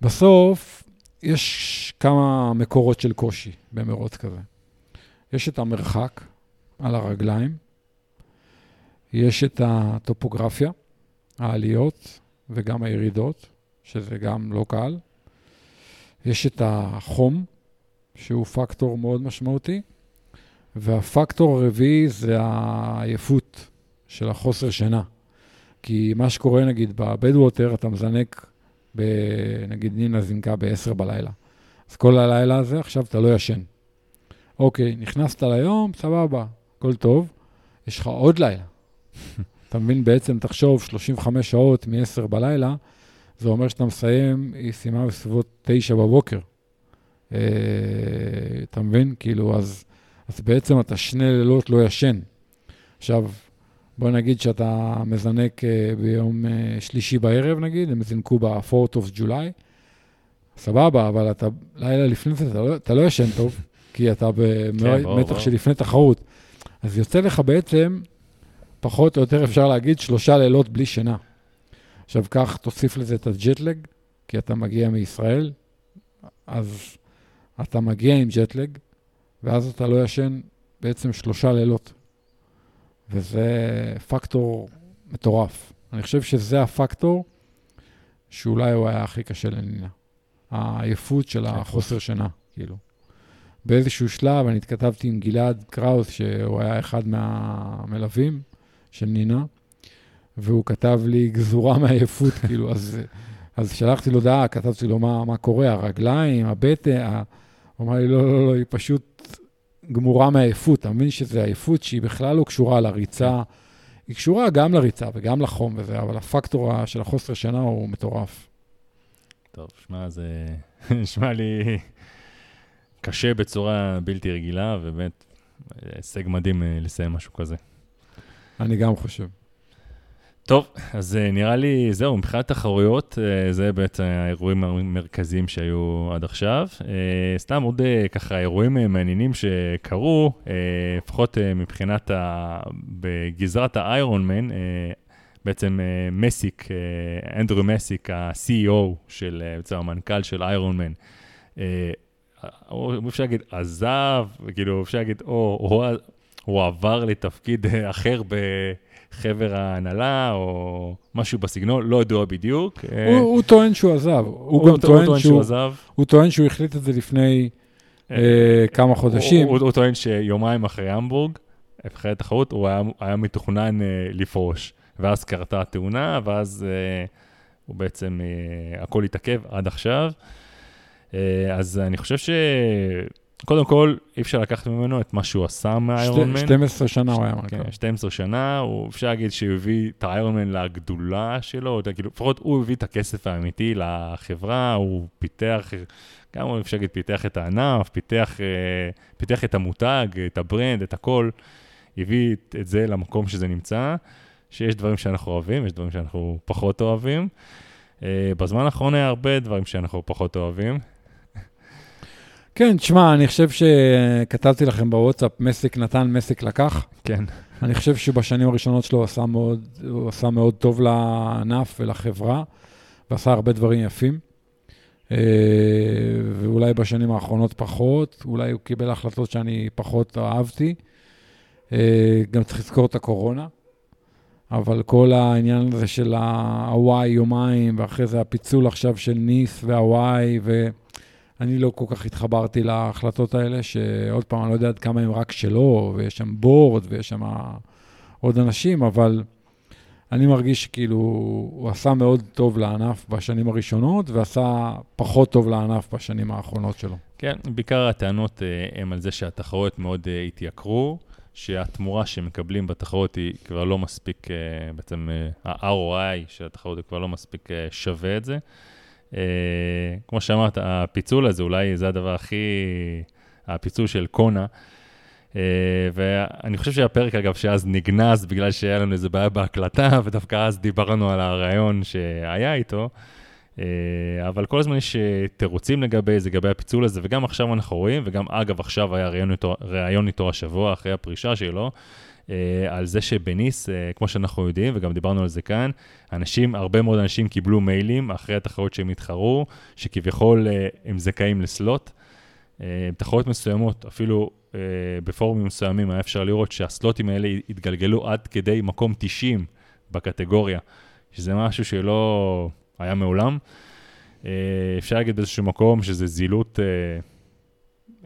בסוף, יש כמה מקורות של קושי במרוץ כזה. יש את המרחק על הרגליים, יש את הטופוגרפיה, העליות וגם הירידות, שזה גם לא קל. יש את החום, שהוא פקטור מאוד משמעותי, והפקטור הרביעי זה העייפות של החוסר שינה. כי מה שקורה, נגיד, בבדווטר, אתה מזנק, ב, נגיד נינה זינקה ב-10 בלילה. אז כל הלילה הזה, עכשיו אתה לא ישן. אוקיי, נכנסת ליום, סבבה, הכל טוב, יש לך עוד לילה. אתה מבין, בעצם תחשוב, 35 שעות מ-10 בלילה, זה אומר שאתה מסיים, היא סיימה בסביבות 9 בבוקר. אה, אתה מבין? כאילו, אז, אז בעצם אתה שני לילות לא ישן. עכשיו, בוא נגיד שאתה מזנק אה, ביום אה, שלישי בערב, נגיד, הם זינקו ב-4th of July, סבבה, אבל אתה, לילה לפני זה, אתה לא, אתה לא ישן טוב, כי אתה כן, במתח ברור. של לפני תחרות. אז יוצא לך בעצם, פחות או יותר אפשר להגיד, שלושה לילות בלי שינה. עכשיו, קח, תוסיף לזה את הג'טלג, כי אתה מגיע מישראל, אז אתה מגיע עם ג'טלג, ואז אתה לא ישן בעצם שלושה לילות. וזה פקטור מטורף. אני חושב שזה הפקטור שאולי הוא היה הכי קשה לנינה. העייפות של החוסר שינה, כאילו. באיזשהו שלב אני התכתבתי עם גלעד קראוס, שהוא היה אחד מהמלווים של נינה, והוא כתב לי גזורה מעייפות, כאילו, אז, אז שלחתי לו דעה, כתבתי לו מה, מה קורה, הרגליים, הבטן, ה... הוא אמר לי, לא, לא, לא, היא פשוט גמורה מעייפות. אתה מבין שזו עייפות שהיא בכלל לא קשורה לריצה, היא קשורה גם לריצה וגם לחום וזה, אבל הפקטור של החוסר שינה הוא מטורף. טוב, שמע, זה נשמע לי קשה בצורה בלתי רגילה, ובאמת, הישג מדהים אה, לסיים משהו כזה. אני גם חושב. טוב, אז אה, נראה לי, זהו, מבחינת תחרויות, אה, זה בעצם האירועים המרכזיים שהיו עד עכשיו. אה, סתם עוד ככה אירועים מעניינים שקרו, לפחות מבחינת, ה... בגזרת האיירון מן, בעצם מסיק, אנדרו מסיק, ה-CEO של, בעצם המנכ"ל של איירון מן, אפשר להגיד, עזב, כאילו, אפשר להגיד, או הוא, עבר לתפקיד אחר ב... חבר ההנהלה, או משהו בסגנון, לא ידוע בדיוק. הוא, הוא טוען שהוא עזב. הוא, הוא גם טוען, שהוא, שהוא עזב. הוא טוען שהוא החליט את זה לפני אה, כמה חודשים. הוא, הוא, הוא טוען שיומיים אחרי המבורג, אחרי התחרות, הוא היה, היה מתוכנן אה, לפרוש. ואז קרתה התאונה, ואז אה, הוא בעצם, אה, הכל התעכב עד עכשיו. אה, אז אני חושב ש... קודם כל, אי אפשר לקחת ממנו את מה שהוא עשה מהאיירון מן. 12 שנה הוא היה מנכ"ל. כן, 12 שנה, הוא, אפשר להגיד שהוא הביא את האיירון מן לגדולה שלו, כאילו, לפחות הוא הביא את הכסף האמיתי לחברה, הוא פיתח, גם הוא אפשר להגיד, פיתח את הענף, פיתח, אה, פיתח את המותג, את ה brand, את הכל, הביא את, את זה למקום שזה נמצא, שיש דברים שאנחנו אוהבים, יש דברים שאנחנו פחות אוהבים. אה, בזמן האחרון היה הרבה דברים שאנחנו פחות אוהבים. כן, תשמע, אני חושב שכתבתי לכם בוואטסאפ, מסיק נתן, מסיק לקח. כן. אני חושב שבשנים הראשונות שלו הוא עשה מאוד, הוא עשה מאוד טוב לענף ולחברה, ועשה הרבה דברים יפים. אה, ואולי בשנים האחרונות פחות, אולי הוא קיבל החלטות שאני פחות אהבתי. אה, גם צריך לזכור את הקורונה, אבל כל העניין הזה של הוואי יומיים, ואחרי זה הפיצול עכשיו של ניס והוואי, ואני לא כל כך התחברתי להחלטות האלה, שעוד פעם, אני לא יודע עד כמה הם רק שלו, ויש שם בורד, ויש שם עוד אנשים, אבל אני מרגיש שכאילו הוא עשה מאוד טוב לענף בשנים הראשונות, ועשה פחות טוב לענף בשנים האחרונות שלו. כן, בעיקר הטענות הן על זה שהתחרויות מאוד התייקרו. שהתמורה שמקבלים בתחרות היא כבר לא מספיק, uh, בעצם ה-ROI של התחרות הוא כבר לא מספיק שווה את זה. Uh, כמו שאמרת, הפיצול הזה אולי זה הדבר הכי, הפיצול של קונה. Uh, ואני חושב שהפרק, אגב, שאז נגנז בגלל שהיה לנו איזה בעיה בהקלטה, ודווקא אז דיברנו על הרעיון שהיה איתו. אה, אבל כל הזמן יש אה, תירוצים לגבי זה, לגבי הפיצול הזה, וגם עכשיו אנחנו רואים, וגם אגב עכשיו היה ראיון איתו, איתו השבוע אחרי הפרישה שלו, אה, על זה שבניס, כמו שאנחנו יודעים, וגם דיברנו על זה כאן, אנשים, הרבה מאוד אנשים קיבלו מיילים אחרי התחרות שהם התחרו, שכביכול הם זכאים לסלוט. תחרות מסוימות, אפילו בפורומים מסוימים, היה אפשר לראות שהסלוטים האלה התגלגלו עד כדי מקום 90 בקטגוריה, שזה משהו שלא... היה מעולם. אה, אפשר להגיד באיזשהו מקום שזה זילות, אה,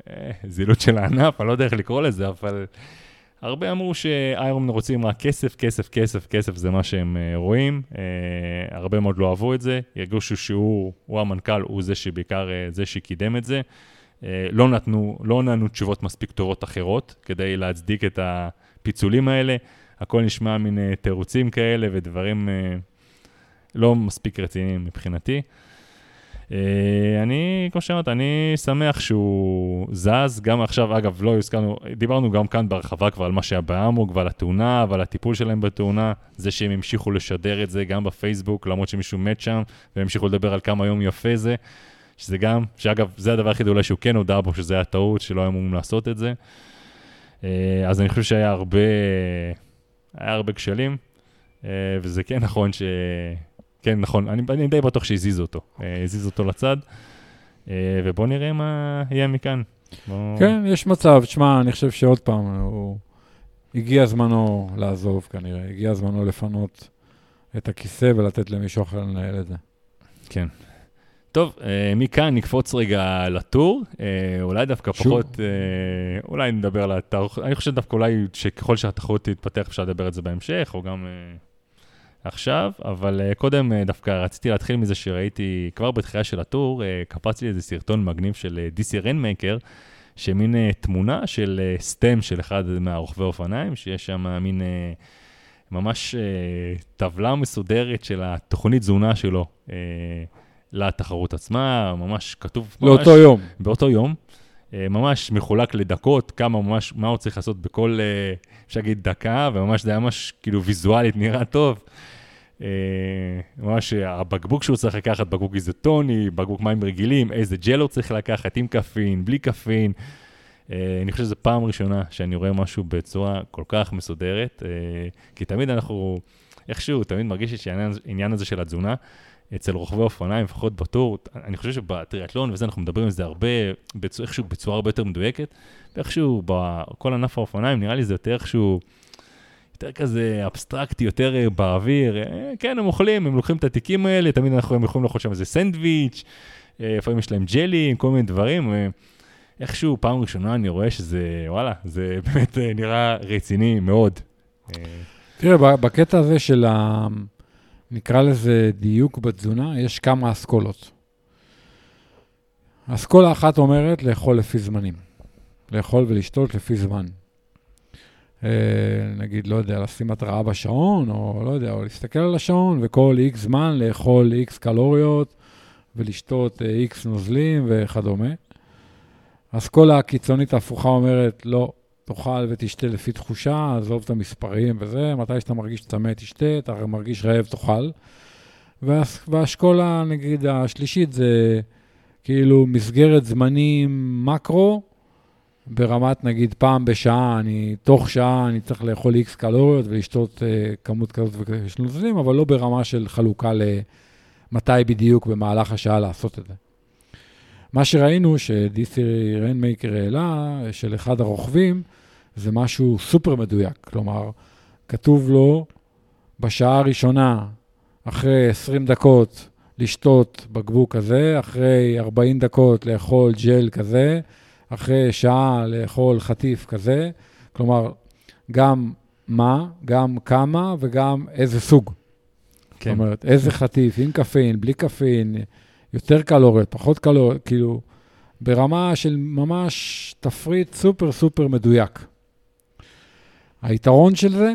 אה, זילות של הענף, אני לא יודע איך לקרוא לזה, אבל הרבה אמרו שאיירון רוצים רק כסף, כסף, כסף, כסף, זה מה שהם רואים. הרבה מאוד לא אהבו את זה, ירגשו שהוא הוא המנכ"ל, הוא זה שבעיקר, זה שקידם את זה. לא נתנו, לא נתנו תשובות מספיק טובות אחרות כדי להצדיק את הפיצולים האלה. הכל נשמע מין תירוצים כאלה ודברים לא מספיק רציניים מבחינתי. Uh, אני, כמו שאמרת, אני שמח שהוא זז, גם עכשיו, אגב, לא הזכרנו, דיברנו גם כאן בהרחבה כבר על מה שהיה באמוק ועל התאונה ועל הטיפול שלהם בתאונה, זה שהם המשיכו לשדר את זה גם בפייסבוק, למרות שמישהו מת שם, והם המשיכו לדבר על כמה יום יפה זה, שזה גם, שאגב, זה הדבר היחיד אולי שהוא כן הודע בו, שזה היה טעות, שלא היו אמורים לעשות את זה. Uh, אז אני חושב שהיה הרבה, היה הרבה כשלים, uh, וזה כן נכון ש... כן, נכון, אני, אני די בטוח שהזיזו אותו. אה, הזיזו אותו לצד, אה, ובואו נראה מה יהיה מכאן. בוא... כן, יש מצב. תשמע, אני חושב שעוד פעם, הוא... הגיע זמנו לעזוב כנראה, הגיע זמנו לפנות את הכיסא ולתת למישהו אחר לנהל את זה. כן. טוב, אה, מכאן נקפוץ רגע לטור, אולי דווקא שוב. פחות, אולי נדבר על התארוך, אני חושב דווקא אולי שככל שהתחרות תתפתח אפשר לדבר על זה בהמשך, או גם עכשיו, אבל uh, קודם uh, דווקא רציתי להתחיל מזה שראיתי כבר בתחילה של הטור, uh, קפץ לי איזה סרטון מגניב של uh, DC רנמייקר, שמין uh, תמונה של uh, סטם של אחד מהרוכבי אופניים, שיש שם מין uh, ממש uh, טבלה מסודרת של התוכנית תזונה שלו uh, לתחרות עצמה, ממש כתוב... לאותו ממש, יום. באותו יום. Uh, ממש מחולק לדקות, כמה ממש, מה הוא צריך לעשות בכל, uh, אפשר להגיד, דקה, וממש זה היה ממש כאילו ויזואלית נראה טוב. אה, ממש הבקבוק שהוא צריך לקחת, בקבוק איזוטוני, בקבוק מים רגילים, איזה ג'ל הוא צריך לקחת, עם קפין, בלי קפין. אה, אני חושב שזו פעם ראשונה שאני רואה משהו בצורה כל כך מסודרת, אה, כי תמיד אנחנו, איכשהו, תמיד מרגיש שהעניין הזה של התזונה, אצל רוכבי אופניים, לפחות בטור, אני חושב שבטריאטלון וזה, אנחנו מדברים על זה הרבה, איכשהו בצורה הרבה יותר מדויקת, ואיכשהו בכל ענף האופניים, נראה לי זה יותר איכשהו... יותר כזה אבסטרקטי, יותר אה, באוויר. אה, כן, הם אוכלים, הם לוקחים את התיקים האלה, תמיד אנחנו יכולים לאכול שם איזה סנדוויץ', אה, לפעמים יש להם ג'לי, כל מיני דברים. איכשהו, פעם ראשונה אני רואה שזה, וואלה, זה באמת נראה רציני מאוד. תראה, בקטע הזה של ה... נקרא לזה דיוק בתזונה, יש כמה אסכולות. אסכולה אחת אומרת לאכול לפי זמנים. לאכול ולשתות לפי זמן. אה, נגיד, לא יודע, לשים התראה בשעון, או לא יודע, או להסתכל על השעון, וכל איקס זמן לאכול איקס קלוריות, ולשתות איקס אה, נוזלים וכדומה. אז כל הקיצונית ההפוכה אומרת, לא, תאכל ותשתה לפי תחושה, עזוב את המספרים וזה, מתי שאתה מרגיש צמא, תשתה, אתה מרגיש רעב, תאכל. והאשכולה, נגיד, השלישית זה כאילו מסגרת זמנים מקרו, ברמת, נגיד, פעם בשעה, אני, תוך שעה אני צריך לאכול איקס קלוריות ולשתות uh, כמות כזאת וכזאת של נוזלים, אבל לא ברמה של חלוקה למתי בדיוק במהלך השעה לעשות את זה. מה שראינו, שדיסי רנמייקר העלה, של אחד הרוכבים, זה משהו סופר מדויק. כלומר, כתוב לו בשעה הראשונה, אחרי 20 דקות, לשתות בקבוק כזה, אחרי 40 דקות לאכול ג'ל כזה, אחרי שעה לאכול חטיף כזה. כלומר, גם מה, גם כמה וגם איזה סוג. כן. זאת אומרת, איזה חטיף, עם קפאין, בלי קפאין, יותר קלוריות, פחות קלוריות, כאילו, ברמה של ממש תפריט סופר סופר מדויק. היתרון של זה,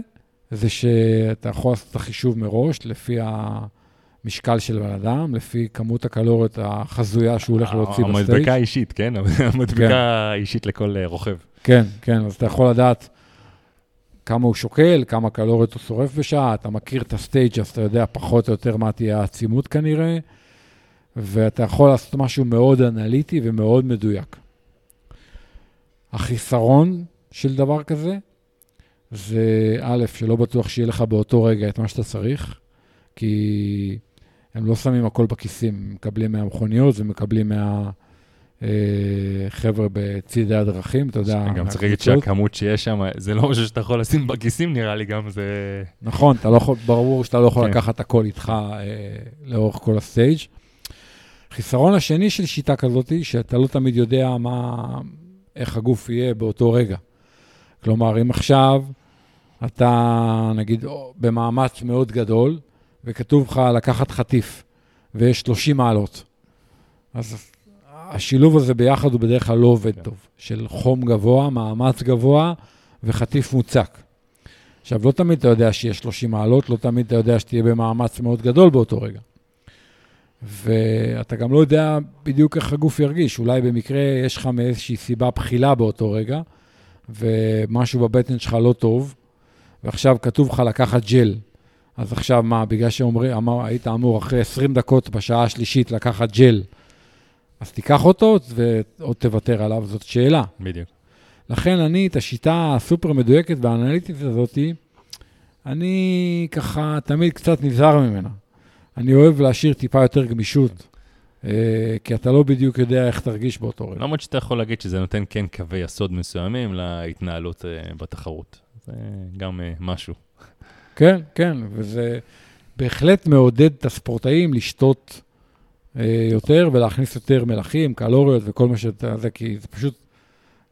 זה שאתה יכול לעשות את החישוב מראש, לפי המשקל של בן אדם, לפי כמות הקלוריות החזויה שהוא הולך להוציא ב stage. המדבקה אישית, כן? המדבקה כן. אישית לכל אה, רוכב. כן, כן, אז אתה יכול לדעת כמה הוא שוקל, כמה קלוריות הוא שורף בשעה, אתה מכיר את הסטייג' אז אתה יודע פחות או יותר מה תהיה העצימות כנראה, ואתה יכול לעשות משהו מאוד אנליטי ומאוד מדויק. החיסרון של דבר כזה, זה א', שלא בטוח שיהיה לך באותו רגע את מה שאתה צריך, כי הם לא שמים הכל בכיסים, מקבלים מהמכוניות ומקבלים מה... אה, חבר'ה בצידי הדרכים, אתה יודע. גם צריך להגיד שהכמות שיש שם, זה לא משהו שאתה יכול לשים בכיסים, נראה לי גם זה... נכון, אתה לא יכול, ברור שאתה לא יכול כן. לקחת הכל איתך אה, לאורך כל הסטייג'. חיסרון השני של שיטה כזאת, שאתה לא תמיד יודע מה, איך הגוף יהיה באותו רגע. כלומר, אם עכשיו אתה, נגיד, במאמץ מאוד גדול, וכתוב לך לקחת חטיף, ויש 30 מעלות, אז השילוב הזה ביחד הוא בדרך כלל לא עובד כן. טוב, של חום גבוה, מאמץ גבוה וחטיף מוצק. עכשיו, לא תמיד אתה יודע שיש 30 מעלות, לא תמיד אתה יודע שתהיה במאמץ מאוד גדול באותו רגע. ואתה גם לא יודע בדיוק איך הגוף ירגיש. אולי במקרה יש לך מאיזושהי סיבה בחילה באותו רגע, ומשהו בבטן שלך לא טוב, ועכשיו כתוב לך לקחת ג'ל. אז עכשיו מה, בגלל שהיית אמור אחרי 20 דקות בשעה השלישית לקחת ג'ל, אז תיקח אותו ועוד תוותר עליו, זאת שאלה. בדיוק. לכן אני, את השיטה הסופר מדויקת והאנליטית הזאת, אני ככה תמיד קצת נזהר ממנה. אני אוהב להשאיר טיפה יותר גמישות, אה, כי אתה לא בדיוק יודע איך תרגיש באותו רגע. למרות שאתה יכול להגיד שזה נותן כן קווי יסוד מסוימים להתנהלות אה, בתחרות. זה גם אה, משהו. כן, כן, וזה בהחלט מעודד את הספורטאים לשתות יותר ולהכניס יותר מלחים, קלוריות וכל מה שאתה... זה, כי זה פשוט,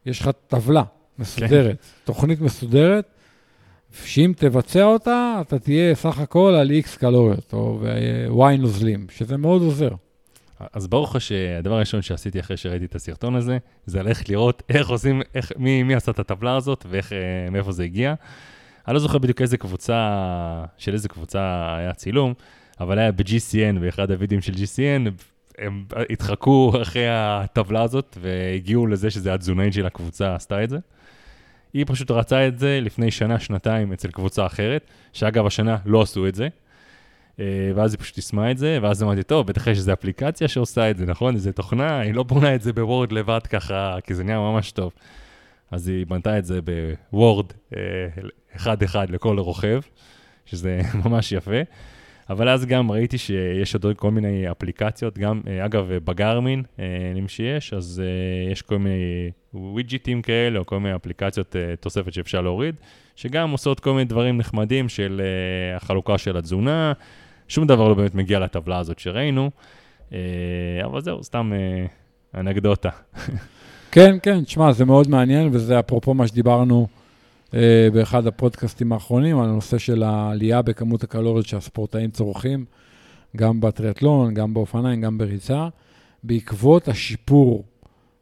יש לך טבלה מסודרת, כן. תוכנית מסודרת, שאם תבצע אותה, אתה תהיה סך הכל על איקס קלוריות, או Y נוזלים, שזה מאוד עוזר. אז ברוך שהדבר הראשון שעשיתי אחרי שראיתי את הסרטון הזה, זה ללכת לראות איך עושים, איך, מי, מי עשה את הטבלה הזאת ואיך, אה, מאיפה זה הגיע. אני לא זוכר בדיוק איזה קבוצה, של איזה קבוצה היה צילום, אבל היה ב-GCN, באחד הוידאים של GCN, הם התחקו אחרי הטבלה הזאת והגיעו לזה שזה התזונאית של הקבוצה עשתה את זה. היא פשוט רצה את זה לפני שנה, שנתיים אצל קבוצה אחרת, שאגב, השנה לא עשו את זה. אה, ואז היא פשוט יישמה את זה, ואז אמרתי, טוב, בטח יש איזו אפליקציה שעושה את זה, נכון? איזו תוכנה, היא לא בונה את זה בוורד לבד ככה, כי זה נהיה ממש טוב. אז היא בנתה את זה בוורד אה, אחד-אחד לכל רוכב, שזה ממש יפה. אבל אז גם ראיתי שיש עוד כל מיני אפליקציות, גם, אה, אגב, בגרמין, אם שיש, אז יש כל מיני ווידג'יטים כאלה, או כל מיני אפליקציות תוספת שאפשר להוריד, שגם עושות כל מיני דברים נחמדים של החלוקה של התזונה, שום דבר לא באמת מגיע לטבלה הזאת שראינו, אבל זהו, סתם אנקדוטה. כן, כן, תשמע, זה מאוד מעניין, וזה אפרופו מה שדיברנו אה, באחד הפודקאסטים האחרונים, על הנושא של העלייה בכמות הקלוריות שהספורטאים צורכים, גם בטריאטלון, גם באופניים, גם בריצה, בעקבות השיפור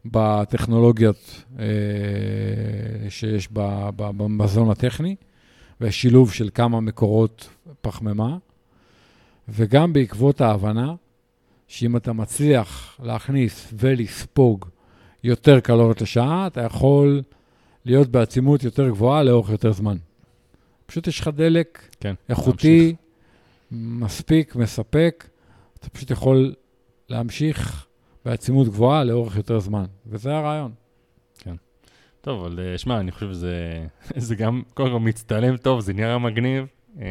בטכנולוגיות אה, שיש במזון הטכני, והשילוב של כמה מקורות פחמימה, וגם בעקבות ההבנה שאם אתה מצליח להכניס ולספוג יותר קלוריות לשעה, אתה יכול להיות בעצימות יותר גבוהה לאורך יותר זמן. פשוט יש לך דלק כן, איכותי, ממשיך. מספיק, מספק, אתה פשוט יכול להמשיך בעצימות גבוהה לאורך יותר זמן, וזה הרעיון. כן. טוב, אבל אה, שמע, אני חושב שזה גם, קודם כל מצטלם טוב, זה נראה מגניב, אה,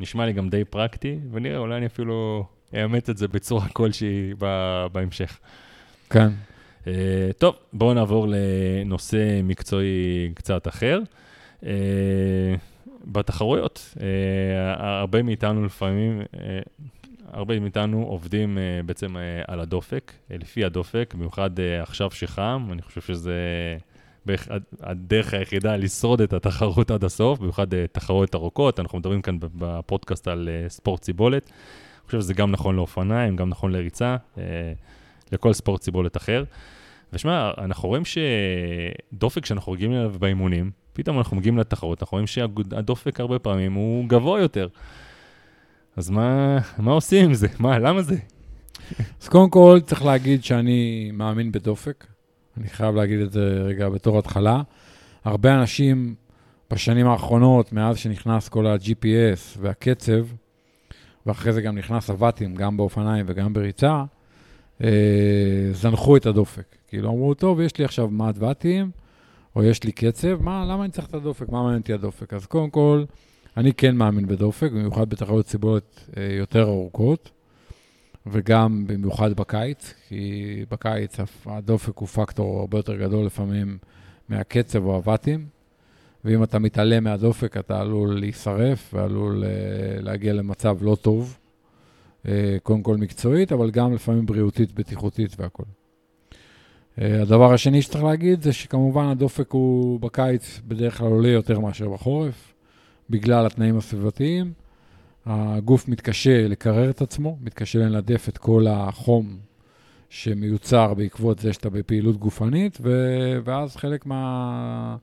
נשמע לי גם די פרקטי, ונראה, אולי אני אפילו אאמץ את זה בצורה כלשהי בהמשך. כן. אה, טוב, בואו נעבור לנושא מקצועי קצת אחר. אה, בתחרויות, הרבה מאיתנו לפעמים, הרבה מאיתנו עובדים בעצם על הדופק, לפי הדופק, במיוחד עכשיו שחם, אני חושב שזה הדרך היחידה לשרוד את התחרות עד הסוף, במיוחד תחרויות ארוכות, אנחנו מדברים כאן בפודקאסט על ספורט סיבולת. אני חושב שזה גם נכון לאופניים, גם נכון לריצה, לכל ספורט סיבולת אחר. ושמע, אנחנו רואים שדופק שאנחנו רגילים אליו באימונים, פתאום אנחנו מגיעים לתחרות, אנחנו רואים שהדופק הרבה פעמים הוא גבוה יותר. אז מה, מה עושים עם זה? מה, למה זה? אז קודם כל, צריך להגיד שאני מאמין בדופק. אני חייב להגיד את זה רגע בתור התחלה. הרבה אנשים בשנים האחרונות, מאז שנכנס כל ה-GPS והקצב, ואחרי זה גם נכנס הוואטים, גם באופניים וגם בריצה, אה, זנחו את הדופק. כאילו אמרו, טוב, יש לי עכשיו מעט ואטים, או יש לי קצב, מה, למה אני צריך את הדופק? מה מעניין אותי הדופק? אז קודם כל, אני כן מאמין בדופק, במיוחד בתחרות ציבוריות אה, יותר ארוכות, וגם במיוחד בקיץ, כי בקיץ הדופק הוא פקטור הרבה יותר גדול לפעמים מהקצב או הוואטים, ואם אתה מתעלם מהדופק, אתה עלול להישרף ועלול אה, להגיע למצב לא טוב. אה, קודם כל מקצועית, אבל גם לפעמים בריאותית, בטיחותית והכול. הדבר השני שצריך להגיד זה שכמובן הדופק הוא בקיץ בדרך כלל עולה יותר מאשר בחורף, בגלל התנאים הסביבתיים. הגוף מתקשה לקרר את עצמו, מתקשה לנדף את כל החום שמיוצר בעקבות זה שאתה בפעילות גופנית, ו... ואז חלק מה...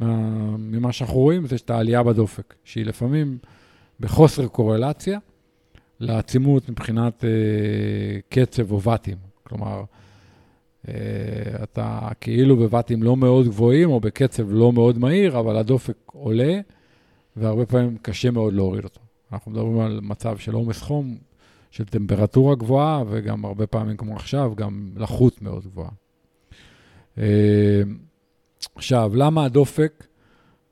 מה... ממה שאנחנו רואים זה שאת העלייה בדופק, שהיא לפעמים בחוסר קורלציה לעצימות מבחינת אה, קצב או ואטים. כלומר, אה, אתה כאילו בוואטים לא מאוד גבוהים או בקצב לא מאוד מהיר, אבל הדופק עולה, והרבה פעמים קשה מאוד להוריד אותו. אנחנו מדברים על מצב של עומס חום, של טמפרטורה גבוהה, וגם הרבה פעמים, כמו עכשיו, גם לחות מאוד גבוהה. אה, עכשיו, למה הדופק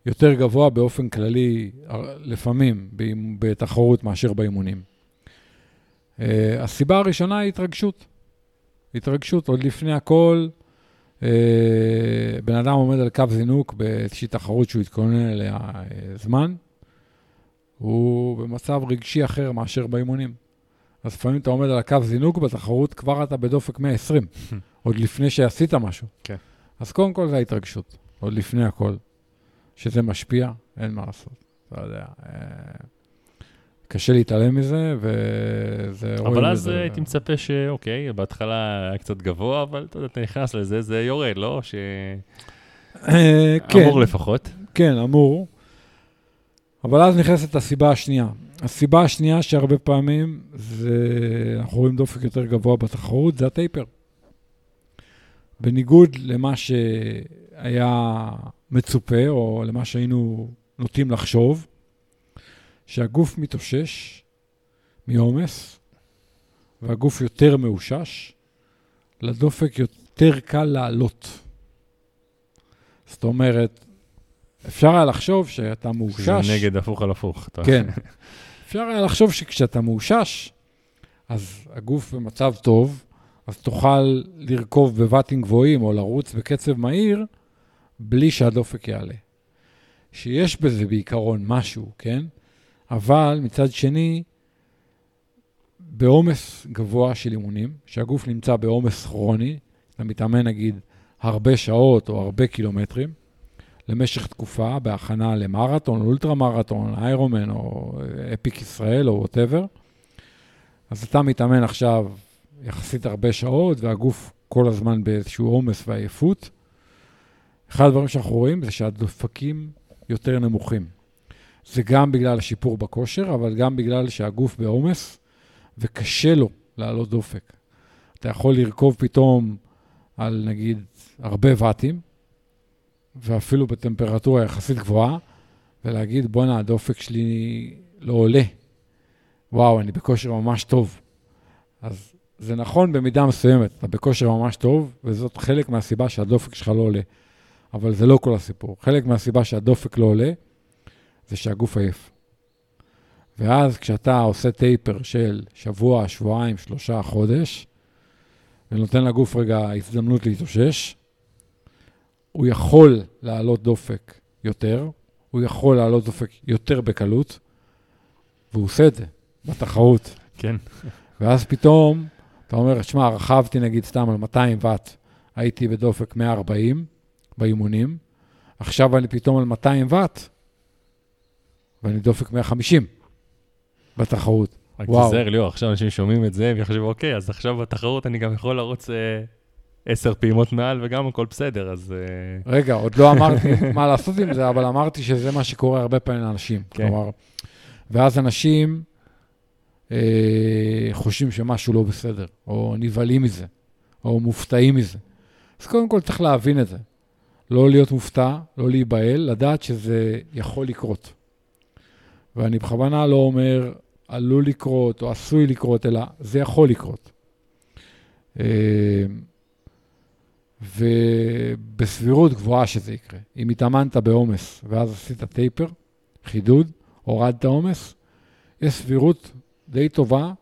יותר גבוה באופן כללי, לפעמים, בתחרות מאשר באימונים? Uh, הסיבה הראשונה היא התרגשות. התרגשות, עוד לפני הכל, בן אדם עומד על קו זינוק באיזושהי תחרות שהוא התכונן אליה uh, זמן, הוא במצב רגשי אחר מאשר באימונים. אז לפעמים אתה עומד על הקו זינוק בתחרות, כבר אתה בדופק 120, עוד לפני שעשית משהו. כן. אז קודם כל זה ההתרגשות, עוד לפני הכל. שזה משפיע, אין מה לעשות. אתה יודע. קשה להתעלם מזה, וזה... אבל אז הייתי מצפה שאוקיי, בהתחלה היה קצת גבוה, אבל אתה יודע, אתה נכנס לזה, זה יורד, לא? ש... אה, כן. אמור לפחות. כן, אמור. אבל אז נכנסת הסיבה השנייה. הסיבה השנייה שהרבה פעמים זה, אנחנו רואים דופק יותר גבוה בתחרות, זה הטייפר. בניגוד למה שהיה מצופה, או למה שהיינו נוטים לחשוב, שהגוף מתאושש מעומס, והגוף יותר מאושש, לדופק יותר קל לעלות. זאת אומרת, אפשר היה לחשוב שאתה מאושש... זה נגד הפוך על הפוך. כן. אפשר היה לחשוב שכשאתה מאושש, אז הגוף במצב טוב, אז תוכל לרכוב בבטים גבוהים או לרוץ בקצב מהיר, בלי שהדופק יעלה. שיש בזה בעיקרון משהו, כן? אבל מצד שני, בעומס גבוה של אימונים, שהגוף נמצא בעומס כרוני, אתה מתאמן נגיד הרבה שעות או הרבה קילומטרים, למשך תקופה בהכנה למרתון, אולטרה מרתון, איירומן או אפיק ישראל או ווטאבר, אז אתה מתאמן עכשיו יחסית הרבה שעות, והגוף כל הזמן באיזשהו עומס ועייפות. אחד הדברים שאנחנו רואים זה שהדופקים יותר נמוכים. זה גם בגלל השיפור בכושר, אבל גם בגלל שהגוף בעומס וקשה לו לעלות דופק. אתה יכול לרכוב פתאום על נגיד הרבה ואטים, ואפילו בטמפרטורה יחסית גבוהה, ולהגיד, בואנה, הדופק שלי לא עולה. וואו, אני בכושר ממש טוב. אז זה נכון במידה מסוימת, אתה בכושר ממש טוב, וזאת חלק מהסיבה שהדופק שלך לא עולה. אבל זה לא כל הסיפור. חלק מהסיבה שהדופק לא עולה, זה שהגוף עייף. ואז כשאתה עושה טייפר של שבוע, שבועיים, שלושה, חודש, ונותן לגוף רגע הזדמנות להתאושש, הוא יכול להעלות דופק יותר, הוא יכול להעלות דופק יותר בקלות, והוא עושה את זה בתחרות. כן. ואז פתאום, אתה אומר, שמע, רכבתי נגיד סתם על 200 ואט, הייתי בדופק 140 באימונים, עכשיו אני פתאום על 200 ואט, ואני דופק 150 בתחרות. רק וואו. תיזהר, ליאור, עכשיו אנשים שומעים את זה ויחשבו, אוקיי, אז עכשיו בתחרות אני גם יכול לרוץ אה, עשר פעימות מעל וגם הכל בסדר, אז... אה, רגע, עוד לא אמרתי מה לעשות עם זה, אבל אמרתי שזה מה שקורה הרבה פעמים לאנשים. כן. כלומר, ואז אנשים אה, חושבים שמשהו לא בסדר, או נבהלים מזה, או מופתעים מזה. אז קודם כל צריך להבין את זה. לא להיות מופתע, לא להיבהל, לדעת שזה יכול לקרות. ואני בכוונה לא אומר עלול לקרות או עשוי לקרות, אלא זה יכול לקרות. אה, ובסבירות גבוהה שזה יקרה. אם התאמנת בעומס ואז עשית טייפר, חידוד, הורדת עומס, יש סבירות די טובה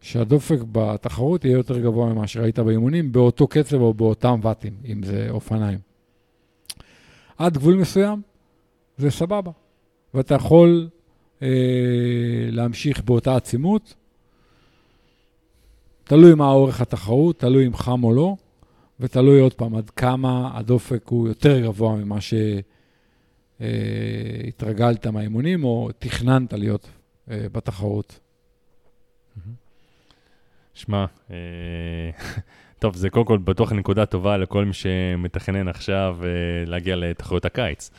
שהדופק בתחרות יהיה יותר גבוה ממה שראית באימונים, באותו קצב או באותם ואטים, אם זה אופניים. עד גבול מסוים, זה סבבה. ואתה יכול להמשיך באותה עצימות, תלוי מה אורך התחרות, תלוי אם חם או לא, ותלוי עוד פעם עד כמה הדופק הוא יותר גבוה ממה שהתרגלת מהאימונים או תכננת להיות אה, בתחרות. שמע, אה, טוב, זה קודם כל בטוח נקודה טובה לכל מי שמתכנן עכשיו אה, להגיע לתחרויות הקיץ.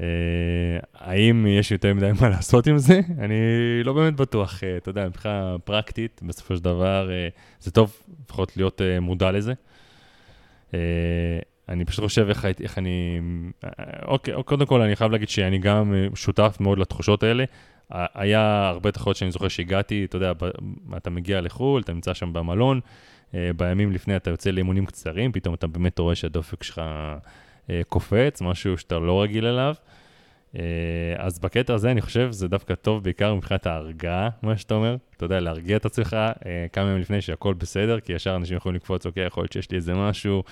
אה, האם יש יותר מדי מה לעשות עם זה? אני לא באמת בטוח. אה, אתה יודע, מבחינה פרקטית, בסופו של דבר, אה, זה טוב לפחות להיות אה, מודע לזה. אה, אני פשוט חושב איך, איך אני... אוקיי, קודם כל אני חייב להגיד שאני גם שותף מאוד לתחושות האלה. ה- היה הרבה תחרויות שאני זוכר שהגעתי, אתה יודע, אתה מגיע לחו"ל, אתה נמצא שם במלון, אה, בימים לפני אתה יוצא לאימונים קצרים, פתאום אתה באמת רואה שהדופק שלך קופץ, משהו שאתה לא רגיל אליו. אה, אז בקטע הזה אני חושב שזה דווקא טוב בעיקר מבחינת ההרגעה, מה שאתה אומר. אתה יודע, להרגיע את עצמך אה, כמה ימים לפני שהכל בסדר, כי ישר אנשים יכולים לקפוץ, אוקיי, יכול להיות שיש לי איזה משהו,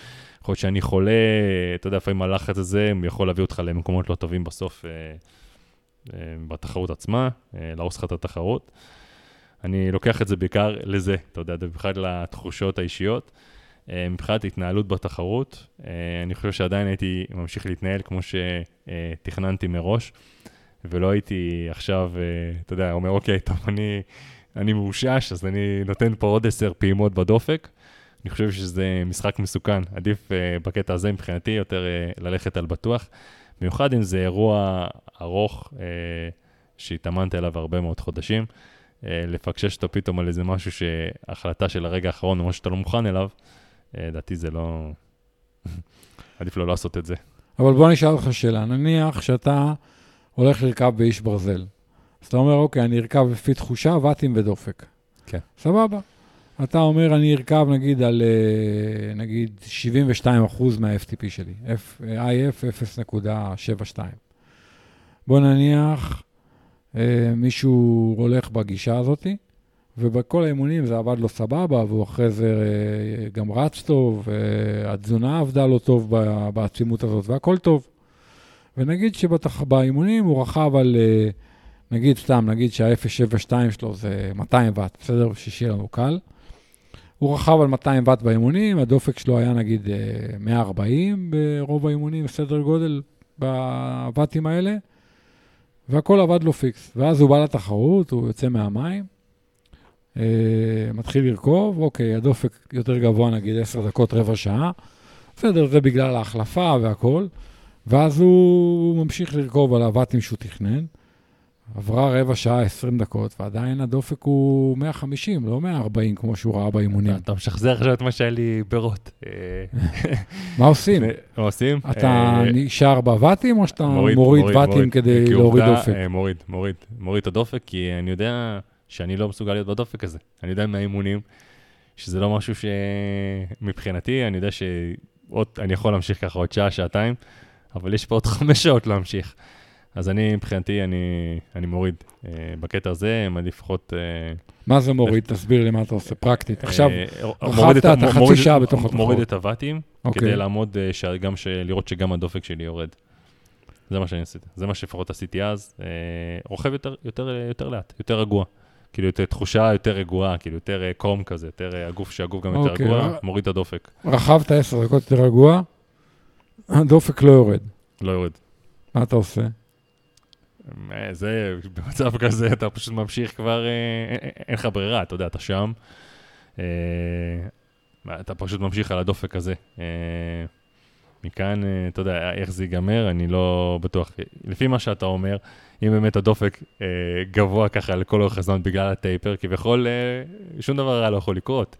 יכול להיות שאני חולה, אתה יודע, לפעמים הלחץ הזה יכול להביא אותך למקומות לא טובים בסוף אה, אה, בתחרות עצמה, אה, להרוס לך את התחרות. אני לוקח את זה בעיקר לזה, אתה יודע, במיוחד לתחושות האישיות. אה, מבחינת התנהלות בתחרות, אה, אני חושב שעדיין הייתי ממשיך להתנהל כמו שתכננתי מראש, ולא הייתי עכשיו, אה, אתה יודע, אומר, אוקיי, טוב, אני, אני מאושש, אז אני נותן פה עוד עשר פעימות בדופק. אני חושב שזה משחק מסוכן, עדיף בקטע הזה מבחינתי יותר ללכת על בטוח, במיוחד אם זה אירוע ארוך שהתאמנת אליו הרבה מאוד חודשים. לפקשש אותו פתאום על איזה משהו שהחלטה של הרגע האחרון או משהו שאתה לא מוכן אליו, לדעתי זה לא... עדיף לא לעשות את זה. אבל בוא נשאל אותך שאלה, נניח שאתה הולך לרכב באיש ברזל. אז אתה אומר, אוקיי, אני ארכב לפי תחושה, ואטים ודופק. כן. סבבה. אתה אומר, אני ארכב נגיד על, אה, נגיד, 72 אחוז מה-FTP שלי, F, IF 0.72. בוא נניח, אה, מישהו הולך בגישה הזאתי, ובכל האימונים זה עבד לו סבבה, והוא אחרי זה אה, גם רץ טוב, והתזונה עבדה לו טוב בעצימות הזאת, והכל טוב. ונגיד שבאימונים הוא רכב על, אה, נגיד סתם, נגיד שה-072 שלו זה 200 ואט, בסדר? שיהיה לנו קל. הוא רכב על 200 ואט באימונים, הדופק שלו היה נגיד אה, 140 ברוב האימונים, סדר גודל בוואטים האלה, והכל עבד לו פיקס. ואז הוא בא לתחרות, הוא יוצא מהמים, אה, מתחיל לרכוב, אוקיי, הדופק יותר גבוה, נגיד 10 דקות, רבע שעה, בסדר, זה בגלל ההחלפה והכל, ואז הוא ממשיך לרכוב על הוואטים שהוא תכנן. עברה רבע שעה, 20 דקות, ועדיין הדופק הוא 150, לא 140, כמו שהוא ראה באימונים. אתה משחזר עכשיו את מה שהיה לי ברות. אה, מה עושים? מה עושים? אתה אה, נשאר בוואטים, או שאתה מוריד, מוריד מוריד, ואטים מוריד. כדי להוריד דופק? אה, מוריד, מוריד, מוריד את הדופק, כי אני יודע שאני לא מסוגל להיות בדופק הזה. אני יודע מהאימונים שזה לא משהו שמבחינתי, אני יודע שעוד, אני יכול להמשיך ככה עוד שעה, שעתיים, אבל יש פה עוד חמש שעות להמשיך. אז אני, מבחינתי, אני, אני מוריד. אה, בקטע הזה, אני לפחות... אה, מה זה מוריד? תסביר לי מה אתה עושה פרקטית. עכשיו, אה, רכבת מוריד את- אתה מ- חצי מוריד- שעה בתוך התחרות. מוריד את הוואטים, אוקיי. כדי לעמוד, אה, ש- גם ש- לראות שגם הדופק שלי יורד. זה מה שאני עשיתי, זה מה שלפחות עשיתי אז. אה, רוכב יותר, יותר, אה, יותר לאט, יותר רגוע. כאילו, יותר תחושה יותר רגועה, כאילו, יותר אה, קום כזה, יותר אה, הגוף, שהגוף גם יותר אוקיי. רגוע, מוריד את הדופק, רכבת עשר דקות יותר רגוע, הדופק לא יורד. לא יורד. מה אתה עושה? אה, זה, במצב כזה אתה פשוט ממשיך כבר, אין- לך ברירה, אתה יודע, אתה שם. אה, אתה פשוט ממשיך על הדופק הזה. אה, מכאן, אתה יודע, איך זה ייגמר, אני לא בטוח. לפי מה שאתה אומר, אם באמת הדופק אה, גבוה ככה לכל אורך הזמן בגלל הטייפר, כביכול אה, שום דבר רע לא יכול לקרות.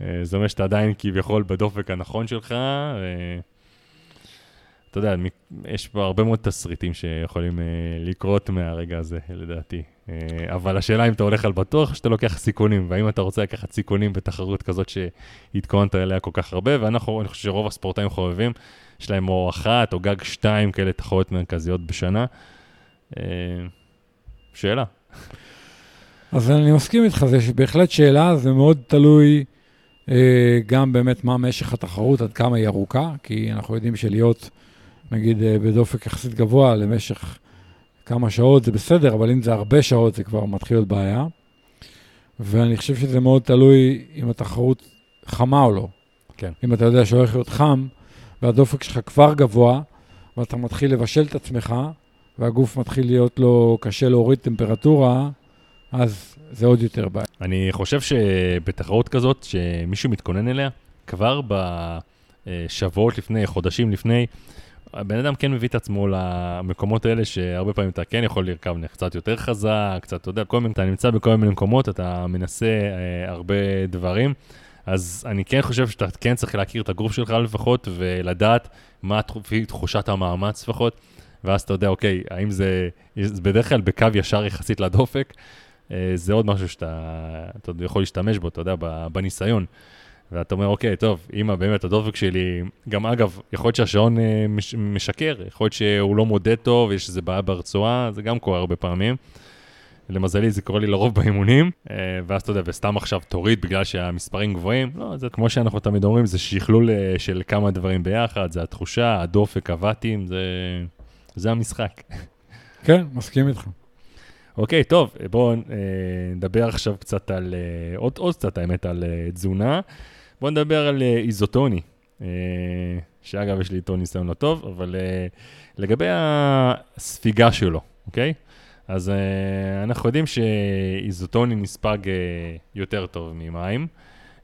אה, זה אומר שאתה עדיין כביכול בדופק הנכון שלך. אה, אתה יודע, יש פה הרבה מאוד תסריטים שיכולים אה, לקרות מהרגע הזה, לדעתי. אה, אבל השאלה אם אתה הולך על בטוח, שאתה לוקח סיכונים, והאם אתה רוצה לקחת סיכונים בתחרות כזאת שהתכוננת אליה כל כך הרבה, ואנחנו, אני חושב שרוב הספורטאים חובבים, יש להם או אחת או גג שתיים כאלה תחרויות מרכזיות בשנה. אה, שאלה. אז אני מסכים איתך, זה בהחלט שאלה, זה מאוד תלוי אה, גם באמת מה משך התחרות, עד כמה היא ארוכה, כי אנחנו יודעים שלהיות, נגיד, אה, בדופק יחסית גבוה למשך כמה שעות זה בסדר, אבל אם זה הרבה שעות זה כבר מתחיל להיות בעיה. ואני חושב שזה מאוד תלוי אם התחרות חמה או לא. כן. אם אתה יודע שהולך להיות חם, והדופק שלך כבר גבוה, ואתה מתחיל לבשל את עצמך, והגוף מתחיל להיות לו קשה להוריד טמפרטורה, אז זה עוד יותר בעיה. אני חושב שבתחרות כזאת, שמישהו מתכונן אליה, כבר בשבועות לפני, חודשים לפני, הבן אדם כן מביא את עצמו למקומות האלה שהרבה פעמים אתה כן יכול לרכב קצת יותר חזק, קצת, אתה יודע, כל מיני, אתה נמצא בכל מיני מקומות, אתה מנסה אה, הרבה דברים. אז אני כן חושב שאתה כן צריך להכיר את הגרוף שלך לפחות, ולדעת מה תח- תחושת המאמץ לפחות, ואז אתה יודע, אוקיי, האם זה, זה בדרך כלל בקו ישר יחסית לדופק, אה, זה עוד משהו שאתה אתה יכול להשתמש בו, אתה יודע, בניסיון. ואתה אומר, אוקיי, טוב, אם באמת הדופק שלי, גם אגב, יכול להיות שהשעון אה, מש, משקר, יכול להיות שהוא לא מודד טוב, יש איזה בעיה ברצועה, זה גם קורה הרבה פעמים. למזלי זה קורה לי לרוב באימונים, אה, ואז אתה יודע, וסתם עכשיו תוריד בגלל שהמספרים גבוהים, לא, זה כמו שאנחנו תמיד אומרים, זה שכלול של כמה דברים ביחד, זה התחושה, הדופק, הוואטים, זה, זה המשחק. כן, מסכים איתך. אוקיי, טוב, בואו אה, נדבר עכשיו קצת על, אה, עוד, עוד קצת האמת, על אה, תזונה. בואו נדבר על אה, איזוטוני, אה, שאגב, יש לי איתו ניסיון לא טוב, אבל אה, לגבי הספיגה שלו, אוקיי? אז אה, אנחנו יודעים שאיזוטוני נספג אה, יותר טוב ממים.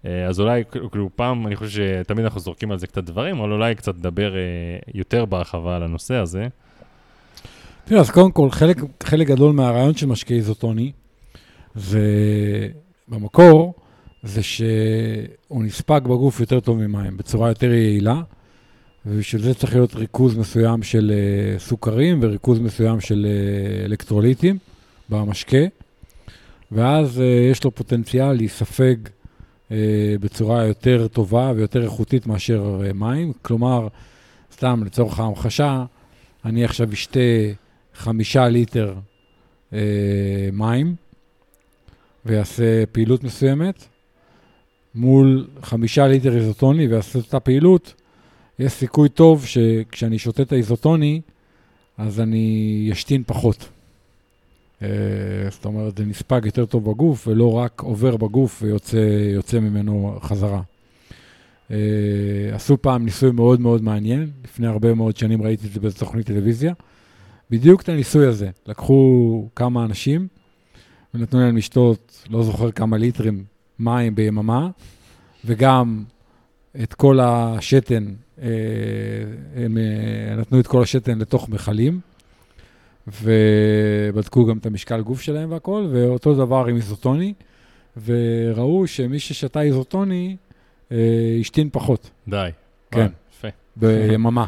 אה, אז אולי, כאילו, פעם, אני חושב שתמיד אנחנו זורקים על זה קצת דברים, אבל אולי קצת נדבר אה, יותר בהרחבה על הנושא הזה. תראה, אז קודם כל, חלק, חלק גדול מהרעיון של משקה איזוטוני, זה במקור, זה שהוא נספג בגוף יותר טוב ממים, בצורה יותר יעילה, ובשביל זה צריך להיות ריכוז מסוים של uh, סוכרים וריכוז מסוים של uh, אלקטרוליטים במשקה, ואז uh, יש לו פוטנציאל להיספג uh, בצורה יותר טובה ויותר איכותית מאשר uh, מים. כלומר, סתם לצורך ההמחשה, אני עכשיו אשתה חמישה ליטר אה, מים ויעשה פעילות מסוימת, מול חמישה ליטר איזוטוני ויעשה אותה פעילות, יש סיכוי טוב שכשאני שותה את האיזוטוני, אז אני אשתין פחות. אה, זאת אומרת, זה נספג יותר טוב בגוף, ולא רק עובר בגוף ויוצא ממנו חזרה. אה, עשו פעם ניסוי מאוד מאוד מעניין, לפני הרבה מאוד שנים ראיתי את זה באיזו תוכנית טלוויזיה. בדיוק את הניסוי הזה, לקחו כמה אנשים ונתנו להם לשתות, לא זוכר כמה ליטרים מים ביממה, וגם את כל השתן, אה, הם אה, נתנו את כל השתן לתוך מכלים, ובדקו גם את המשקל גוף שלהם והכל, ואותו דבר עם איזוטוני, וראו שמי ששתה איזוטוני, אה, השתין פחות די. כן. יפה. ביממה.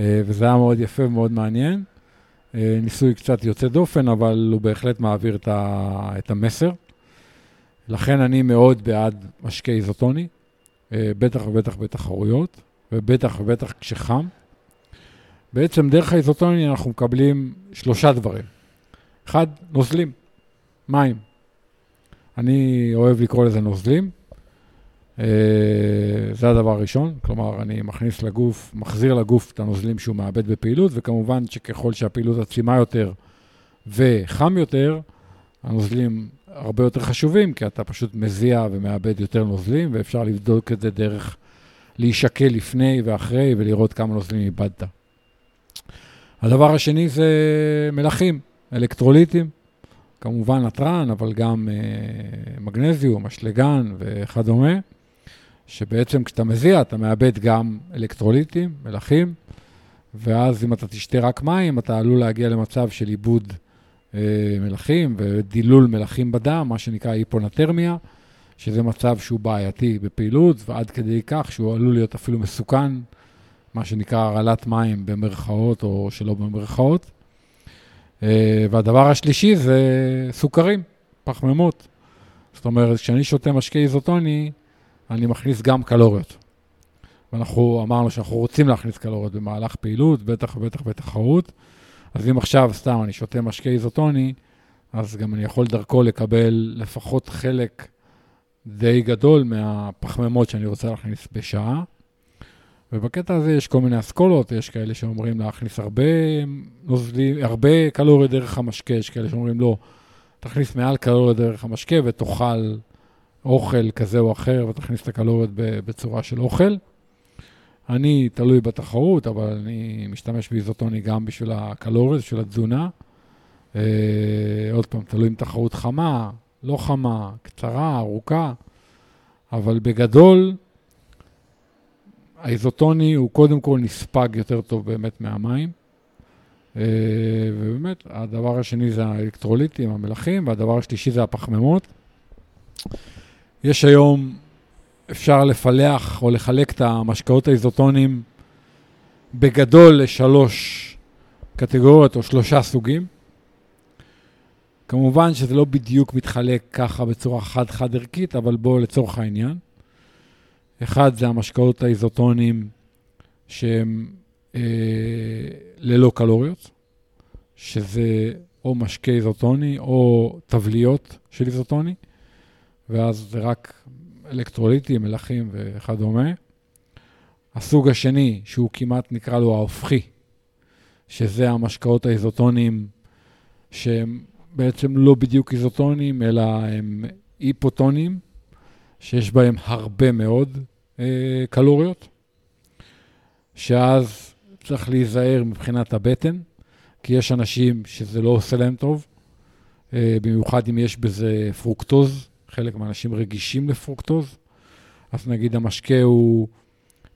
אה, וזה היה מאוד יפה ומאוד מעניין. אה, ניסוי קצת יוצא דופן, אבל הוא בהחלט מעביר את, ה, את המסר. לכן אני מאוד בעד משקה איזוטוני, אה, בטח ובטח בתחרויות, ובטח ובטח כשחם. בעצם דרך האיזוטונים אנחנו מקבלים שלושה דברים. אחד, נוזלים, מים. אני אוהב לקרוא לזה נוזלים. אה, זה הדבר הראשון, כלומר, אני מכניס לגוף, מחזיר לגוף את הנוזלים שהוא מאבד בפעילות, וכמובן שככל שהפעילות עצימה יותר וחם יותר, הנוזלים הרבה יותר חשובים, כי אתה פשוט מזיע ומאבד יותר נוזלים, ואפשר לבדוק את זה דרך להישקל לפני ואחרי ולראות כמה נוזלים איבדת. הדבר השני זה מלחים, אלקטרוליטים, כמובן נתרן, אבל גם אה, מגנזיום, אשלגן וכדומה, שבעצם כשאתה מזיע אתה מאבד גם אלקטרוליטים, מלחים, ואז אם אתה תשתה רק מים, אתה עלול להגיע למצב של עיבוד אה, מלחים ודילול מלחים בדם, מה שנקרא היפונטרמיה, שזה מצב שהוא בעייתי בפעילות, ועד כדי כך שהוא עלול להיות אפילו מסוכן, מה שנקרא הרעלת מים במרכאות או שלא במרכאות. אה, והדבר השלישי זה סוכרים, פחמימות. זאת אומרת, כשאני שותה משקה איזוטוני, אני מכניס גם קלוריות. ואנחנו אמרנו שאנחנו רוצים להכניס קלוריות במהלך פעילות, בטח ובטח בתחרות. אז אם עכשיו סתם אני שותה משקה איזוטוני, אז גם אני יכול דרכו לקבל לפחות חלק די גדול מהפחמימות שאני רוצה להכניס בשעה. ובקטע הזה יש כל מיני אסכולות, יש כאלה שאומרים להכניס הרבה נוזלים, הרבה קלוריות דרך המשקה, יש כאלה שאומרים לא, תכניס מעל קלוריות דרך המשקה ותאכל אוכל כזה או אחר ותכניס את הקלוריות בצורה של אוכל. אני תלוי בתחרות, אבל אני משתמש באיזוטוני גם בשביל הקלוריות, בשביל התזונה. אה, עוד פעם, תלוי אם תחרות חמה, לא חמה, קצרה, ארוכה, אבל בגדול, האיזוטוני הוא קודם כל נספג יותר טוב באמת מהמים. אה, ובאמת, הדבר השני זה האלקטרוליטים, המלחים, והדבר השלישי זה הפחמימות. יש היום, אפשר לפלח או לחלק את המשקאות האיזוטונים בגדול לשלוש קטגוריות או שלושה סוגים. כמובן שזה לא בדיוק מתחלק ככה בצורה חד-חד ערכית, אבל בואו לצורך העניין. אחד זה המשקאות האיזוטונים שהם אה, ללא קלוריות, שזה או משקה איזוטוני או תבליות של איזוטוני, ואז זה רק אלקטרוליטים, מלחים וכדומה. הסוג השני, שהוא כמעט נקרא לו ההופכי, שזה המשקאות האיזוטונים שהם בעצם לא בדיוק איזוטונים, אלא הם היפוטונים, שיש בהם הרבה מאוד אה, קלוריות, שאז צריך להיזהר מבחינת הבטן, כי יש אנשים שזה לא עושה להם טוב, אה, במיוחד אם יש בזה פרוקטוז, חלק מהאנשים רגישים לפרוקטוז, אז נגיד המשקה הוא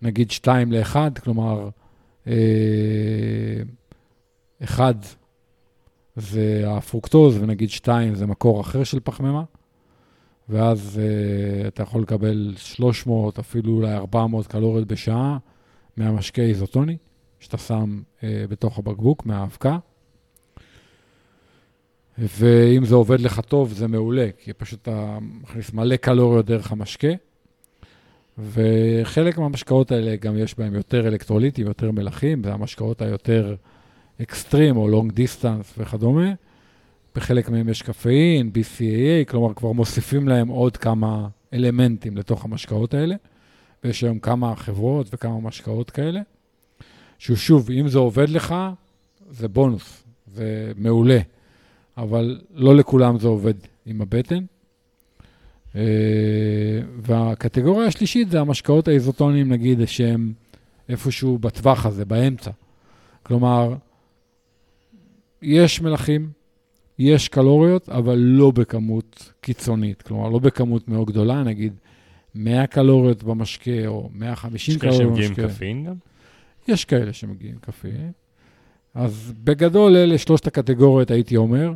נגיד 2 ל-1, כלומר, אה, אחד זה הפרוקטוז, ונגיד 2 זה מקור אחר של פחמימה. ואז אה, אתה יכול לקבל 300, אפילו אולי 400 קלוריות בשעה מהמשקה איזוטוני, שאתה שם אה, בתוך הבקבוק, מהאבקה. ואם זה עובד לך טוב, זה מעולה, כי פשוט אתה מכניס מלא קלוריות דרך המשקה. וחלק מהמשקאות האלה גם יש בהם יותר אלקטרוליטים, יותר מלחים, זה המשקאות היותר אקסטרים או long distance וכדומה. בחלק מהם יש קפאין, BCAA, כלומר כבר מוסיפים להם עוד כמה אלמנטים לתוך המשקאות האלה, ויש היום כמה חברות וכמה משקאות כאלה, ששוב, אם זה עובד לך, זה בונוס, זה מעולה, אבל לא לכולם זה עובד עם הבטן. אה, והקטגוריה השלישית זה המשקאות האיזוטוניים, נגיד, שהם איפשהו בטווח הזה, באמצע. כלומר, יש מלחים, יש קלוריות, אבל לא בכמות קיצונית. כלומר, לא בכמות מאוד גדולה, נגיד 100 קלוריות במשקה, או 150 קלוריות במשקה. יש כאלה שמגיעים קפאין גם? יש כאלה שמגיעים קפאין. אז בגדול, אלה שלושת הקטגוריות, הייתי אומר.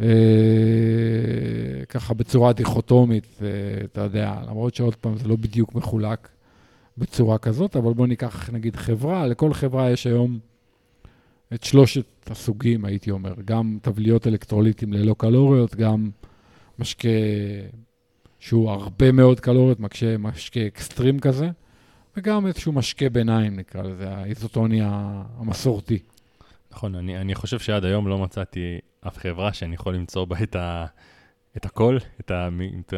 אה, ככה בצורה דיכוטומית, אה, אתה יודע, למרות שעוד פעם, זה לא בדיוק מחולק בצורה כזאת, אבל בואו ניקח נגיד חברה, לכל חברה יש היום את שלושת הסוגים, הייתי אומר, גם תבליות אלקטרוליטים ללא קלוריות, גם משקה שהוא הרבה מאוד קלוריות, משקה, משקה אקסטרים כזה, וגם איזשהו משקה ביניים, נקרא לזה, האיזוטוני המסורתי. נכון, אני, אני חושב שעד היום לא מצאתי אף חברה שאני יכול למצוא בה את, ה, את הכל, את ה,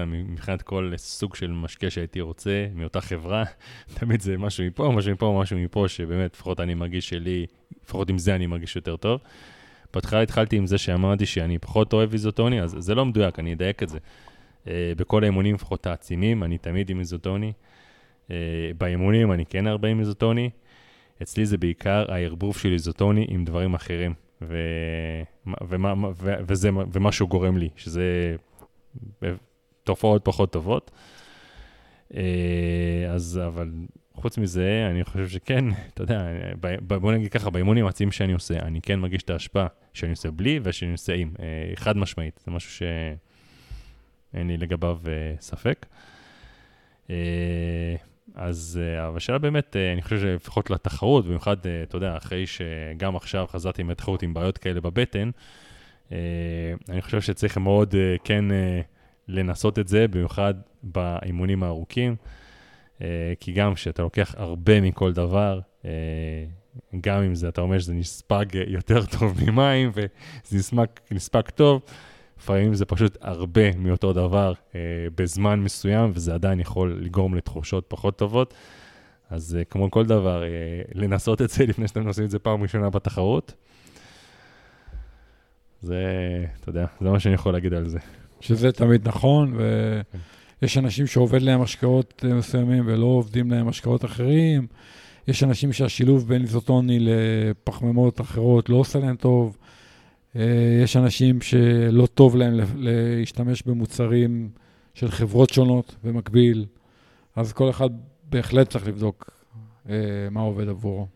מבחינת כל סוג של משקה שהייתי רוצה מאותה חברה. תמיד זה משהו מפה, משהו מפה, משהו מפה, שבאמת, לפחות אני מרגיש שלי, לפחות עם זה אני מרגיש יותר טוב. בהתחלה התחלתי עם זה שאמרתי שאני פחות אוהב איזוטוני, אז זה לא מדויק, אני אדייק את זה. Uh, בכל האימונים, לפחות העצימים, אני תמיד עם איזוטוני. Uh, באימונים אני כן הרבה עם איזוטוני. אצלי זה בעיקר הערבוב של איזוטוני עם דברים אחרים, ו... ומה, ו... וזה... ומה שהוא גורם לי, שזה תופעות פחות טובות. אה, אז, אבל חוץ מזה, אני חושב שכן, אתה יודע, בוא נגיד ככה, באימונים העצמיים שאני עושה, אני כן מרגיש את ההשפעה שאני עושה בלי ושאני עושה עם, אה, חד משמעית, זה משהו שאין לי לגביו אה, ספק. אז אבל השאלה באמת, אני חושב שלפחות לתחרות, במיוחד, אתה יודע, אחרי שגם עכשיו חזרתי מתחרות עם בעיות כאלה בבטן, אני חושב שצריך מאוד כן לנסות את זה, במיוחד באימונים הארוכים. אה, כי גם כשאתה לוקח הרבה מכל דבר, אה, גם אם זה, אתה אומר שזה נספג יותר טוב ממים וזה נספג, נספג טוב, לפעמים זה פשוט הרבה מאותו דבר אה, בזמן מסוים, וזה עדיין יכול לגרום לתחושות פחות טובות. אז כמו כל דבר, לנסות את זה לפני שאתם עושים את זה פעם ראשונה בתחרות. זה, אתה יודע, זה מה שאני יכול להגיד על זה. שזה תמיד נכון, ו... כן. אנשים שעובד להם השקעות אה, מסוימים ולא עובדים להם השקעות אחרים. יש אנשים שהשילוב בין איזוטוני לפחמימות אחרות לא עושה להם טוב. אה, יש אנשים שלא טוב להם להשתמש במוצרים של חברות שונות במקביל, אז כל אחד בהחלט צריך לבדוק אה, מה עובד עבורו.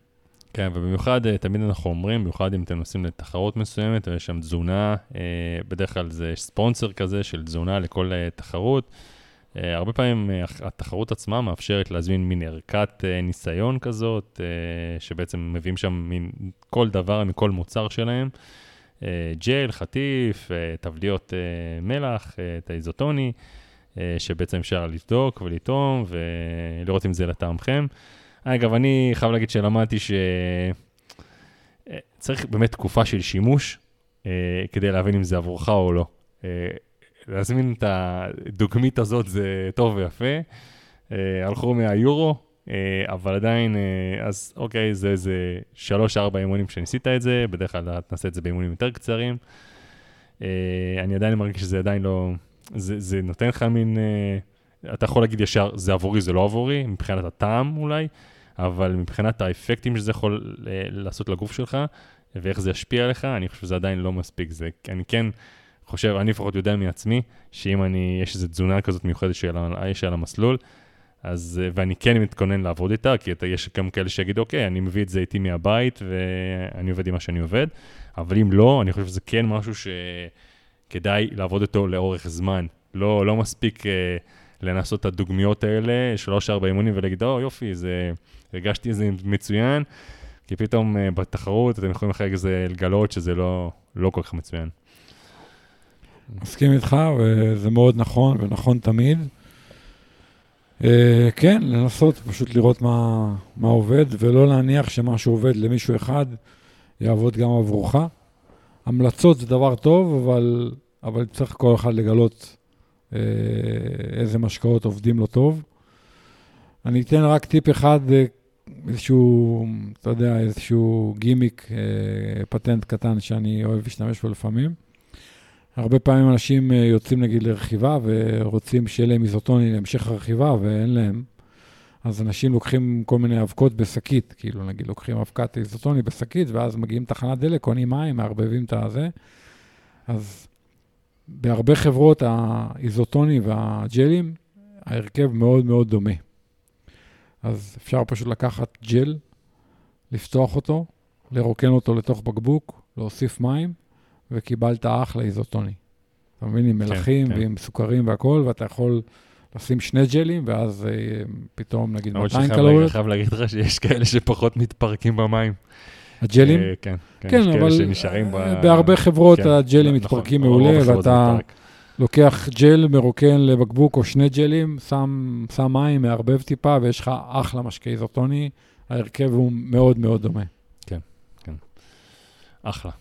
כן, ובמיוחד, תמיד אנחנו אומרים, במיוחד אם אתם נוסעים לתחרות מסוימת, ויש שם תזונה, בדרך כלל זה ספונסר כזה של תזונה לכל תחרות. הרבה פעמים התחרות עצמה מאפשרת להזמין מין ערכת ניסיון כזאת, שבעצם מביאים שם מין כל דבר מכל מוצר שלהם. Uh, ג'ל, חטיף, תבליות uh, מלח, uh, את האיזוטוני, שבעצם אפשר לבדוק ולטעום ולראות אם זה לטעמכם. אגב, אני חייב להגיד שלמדתי שצריך באמת תקופה של שימוש כדי להבין אם זה עבורך או לא. להזמין את הדוגמית הזאת זה טוב ויפה. אה, הלכו מהיורו, אה, אבל עדיין, אה, אז אוקיי, זה איזה שלוש-ארבע אימונים שניסית את זה, בדרך כלל תעשה את זה באימונים יותר קצרים. אני עדיין מרגיש שזה עדיין לא, זה, זה נותן לך מין, אתה יכול להגיד ישר, זה עבורי, זה לא עבורי, מבחינת הטעם אולי, אבל מבחינת האפקטים שזה יכול לעשות לגוף שלך, ואיך זה ישפיע עליך, אני חושב שזה עדיין לא מספיק. זה, אני כן... חושב, אני לפחות יודע מעצמי, שאם אני, יש איזו תזונה כזאת מיוחדת שיש על המסלול, אז, ואני כן מתכונן לעבוד איתה, כי יש גם כאלה שיגידו, אוקיי, אני מביא את זה איתי מהבית, ואני עובד עם מה שאני עובד, אבל אם לא, אני חושב שזה כן משהו שכדאי לעבוד איתו לאורך זמן. לא, לא מספיק uh, לנסות את הדוגמיות האלה, שלוש-ארבע אימונים ולהגיד, או, יופי, זה, הרגשתי איזה מצוין, כי פתאום uh, בתחרות אתם יכולים אחרי זה לגלות שזה לא, לא כל כך מצוין. מסכים איתך, וזה מאוד נכון, ונכון תמיד. Uh, כן, לנסות פשוט לראות מה, מה עובד, ולא להניח שמה שעובד למישהו אחד יעבוד גם עבורך. המלצות זה דבר טוב, אבל, אבל צריך כל אחד לגלות uh, איזה משקאות עובדים לו טוב. אני אתן רק טיפ אחד, אה, איזשהו, אתה יודע, איזשהו גימיק, uh, פטנט קטן שאני אוהב להשתמש בו לפעמים. הרבה פעמים אנשים אה, יוצאים נגיד לרכיבה ורוצים שיהיה להם איזוטוני להמשך הרכיבה ואין להם. אז אנשים לוקחים כל מיני אבקות בשקית, כאילו נגיד לוקחים אבקת איזוטוני בשקית ואז מגיעים תחנת דלק, קונים מים, מערבבים את הזה. אז בהרבה חברות האיזוטוני והג'לים, ההרכב מאוד מאוד דומה. אז אפשר פשוט לקחת ג'ל, לפתוח אותו, לרוקן אותו לתוך בקבוק, להוסיף מים, וקיבלת אחלה איזוטוני. אתה מבין, עם כן, מלחים כן, ועם סוכרים והכול, ואתה יכול לשים שני ג'לים, ואז אה, פתאום נגיד 200 קלוריות. אני חייב להגיד לך שיש כאלה שפחות מתפרקים במים. הג'לים? כן, כן, כן, יש כאלה שנשארים ב... בהרבה חברות כן, הג'לים נכון, מתפרקים מעולה, ואתה... לוקח ג'ל מרוקן לבקבוק או שני ג'לים, שם, שם מים, מערבב טיפה, ויש לך אחלה משקה איזוטוני. ההרכב הוא מאוד מאוד דומה. אחלה.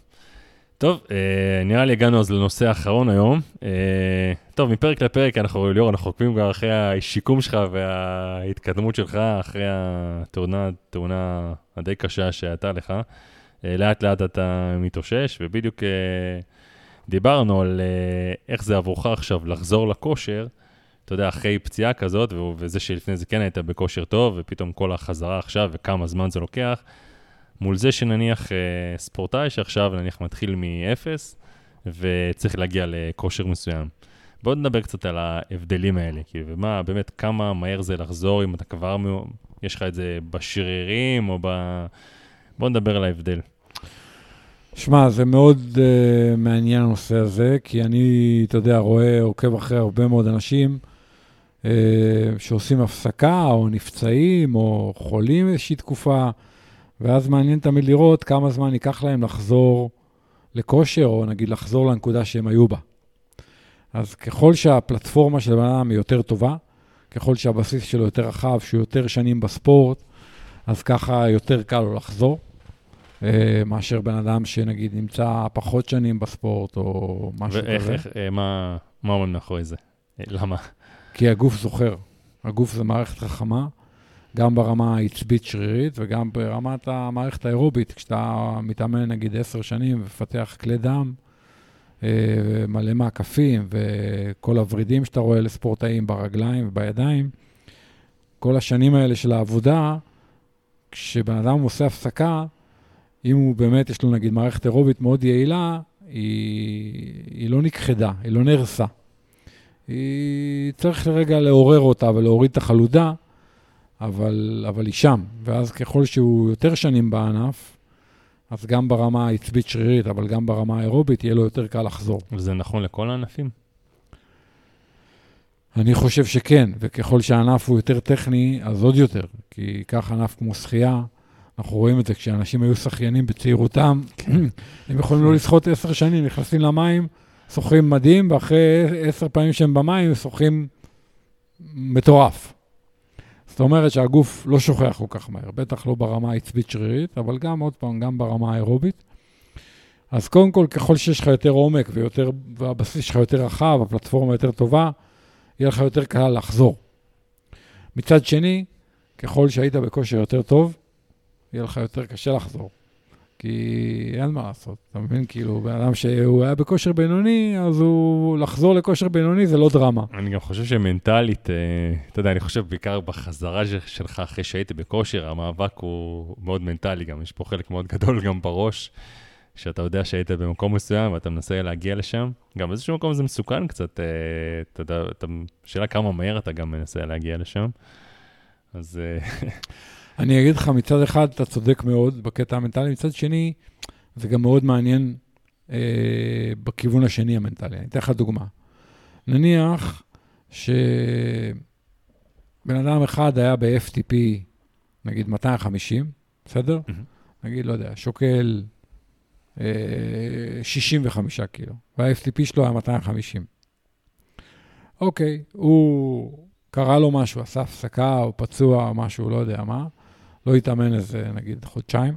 טוב, אה, נראה לי הגענו אז לנושא האחרון היום. אה, טוב, מפרק לפרק אנחנו, ליאור, אנחנו עוקבים גם אחרי השיקום שלך וההתקדמות שלך, אחרי התאונה, התאונה הדי קשה שהייתה לך. אה, לאט לאט אתה מתאושש, ובדיוק אה, דיברנו על אה, איך זה עבורך עכשיו לחזור לכושר. אתה יודע, אחרי פציעה כזאת, וזה שלפני זה כן היית בכושר טוב, ופתאום כל החזרה עכשיו, וכמה זמן זה לוקח, מול זה שנניח אה, ספורטאי שעכשיו נניח מתחיל מאפס, וצריך להגיע לכושר מסוים. בואו נדבר קצת על ההבדלים האלה, כאילו, ומה, באמת, כמה מהר זה לחזור, אם אתה כבר, יש לך את זה בשרירים, או ב... בואו נדבר על ההבדל. שמע, זה מאוד uh, מעניין הנושא הזה, כי אני, אתה יודע, רואה, עוקב אחרי הרבה מאוד אנשים uh, שעושים הפסקה, או נפצעים, או חולים איזושהי תקופה, ואז מעניין תמיד לראות כמה זמן ייקח להם לחזור לכושר, או נגיד לחזור לנקודה שהם היו בה. אז ככל שהפלטפורמה של הבן אדם היא יותר טובה, ככל שהבסיס שלו יותר רחב, שהוא יותר שנים בספורט, אז ככה יותר קל לו לחזור. אה, מאשר בן אדם שנגיד נמצא פחות שנים בספורט או משהו ואיך, כזה. איך, אה, מה, מה עומד מאחורי זה? אה, למה? כי הגוף זוכר. הגוף זה מערכת חכמה, גם ברמה העצבית שרירית וגם ברמת המערכת האירובית. כשאתה מתאמן נגיד עשר שנים ומפתח כלי דם, אה, מלא מעקפים וכל הוורידים שאתה רואה לספורטאים ברגליים ובידיים, כל השנים האלה של העבודה, כשבן אדם עושה הפסקה, אם הוא באמת, יש לו נגיד מערכת אירובית מאוד יעילה, היא, היא לא נכחדה, היא לא נהרסה. היא צריך לרגע לעורר אותה ולהוריד את החלודה, אבל, אבל היא שם. ואז ככל שהוא יותר שנים בענף, אז גם ברמה העצבית שרירית, אבל גם ברמה האירובית, יהיה לו יותר קל לחזור. וזה נכון לכל הענפים? אני חושב שכן, וככל שהענף הוא יותר טכני, אז עוד יותר. כי קח ענף כמו שחייה, אנחנו רואים את זה כשאנשים היו שחיינים בצעירותם, הם יכולים לא לשחות עשר שנים, נכנסים למים, שוחים מדהים, ואחרי עשר פעמים שהם במים, שוחים מטורף. זאת אומרת שהגוף לא שוכח כל כך מהר, בטח לא ברמה העצבית שרירית, אבל גם, עוד פעם, גם ברמה האירובית. אז קודם כל, ככל שיש לך יותר עומק ויותר, והבסיס שלך יותר רחב, הפלטפורמה יותר טובה, יהיה לך יותר קל לחזור. מצד שני, ככל שהיית בכושר יותר טוב, יהיה לך יותר קשה לחזור. כי אין מה לעשות, אתה מבין? כאילו, בן אדם שהוא היה בכושר בינוני, אז הוא, לחזור לכושר בינוני זה לא דרמה. אני גם חושב שמנטלית, אה, אתה יודע, אני חושב בעיקר בחזרה של- שלך אחרי שהייתי בכושר, המאבק הוא מאוד מנטלי גם, יש פה חלק מאוד גדול גם בראש, שאתה יודע שהיית במקום מסוים ואתה מנסה להגיע לשם. גם באיזשהו מקום זה מסוכן קצת, אה, אתה יודע, שאלה כמה מהר אתה גם מנסה להגיע לשם. אז אה, אני אגיד לך, מצד אחד אתה צודק מאוד בקטע המנטלי, מצד שני, זה גם מאוד מעניין אה, בכיוון השני המנטלי. אני אתן לך דוגמה. נניח שבן אדם אחד היה ב-FTP, נגיד 250, בסדר? מהמם. נגיד, לא יודע, שוקל אה, 65 קילו, וה-FTP שלו היה 250. אוקיי, הוא, קרה לו משהו, עשה הפסקה או פצוע או משהו, לא יודע מה, לא התאמן איזה, נגיד, חודשיים,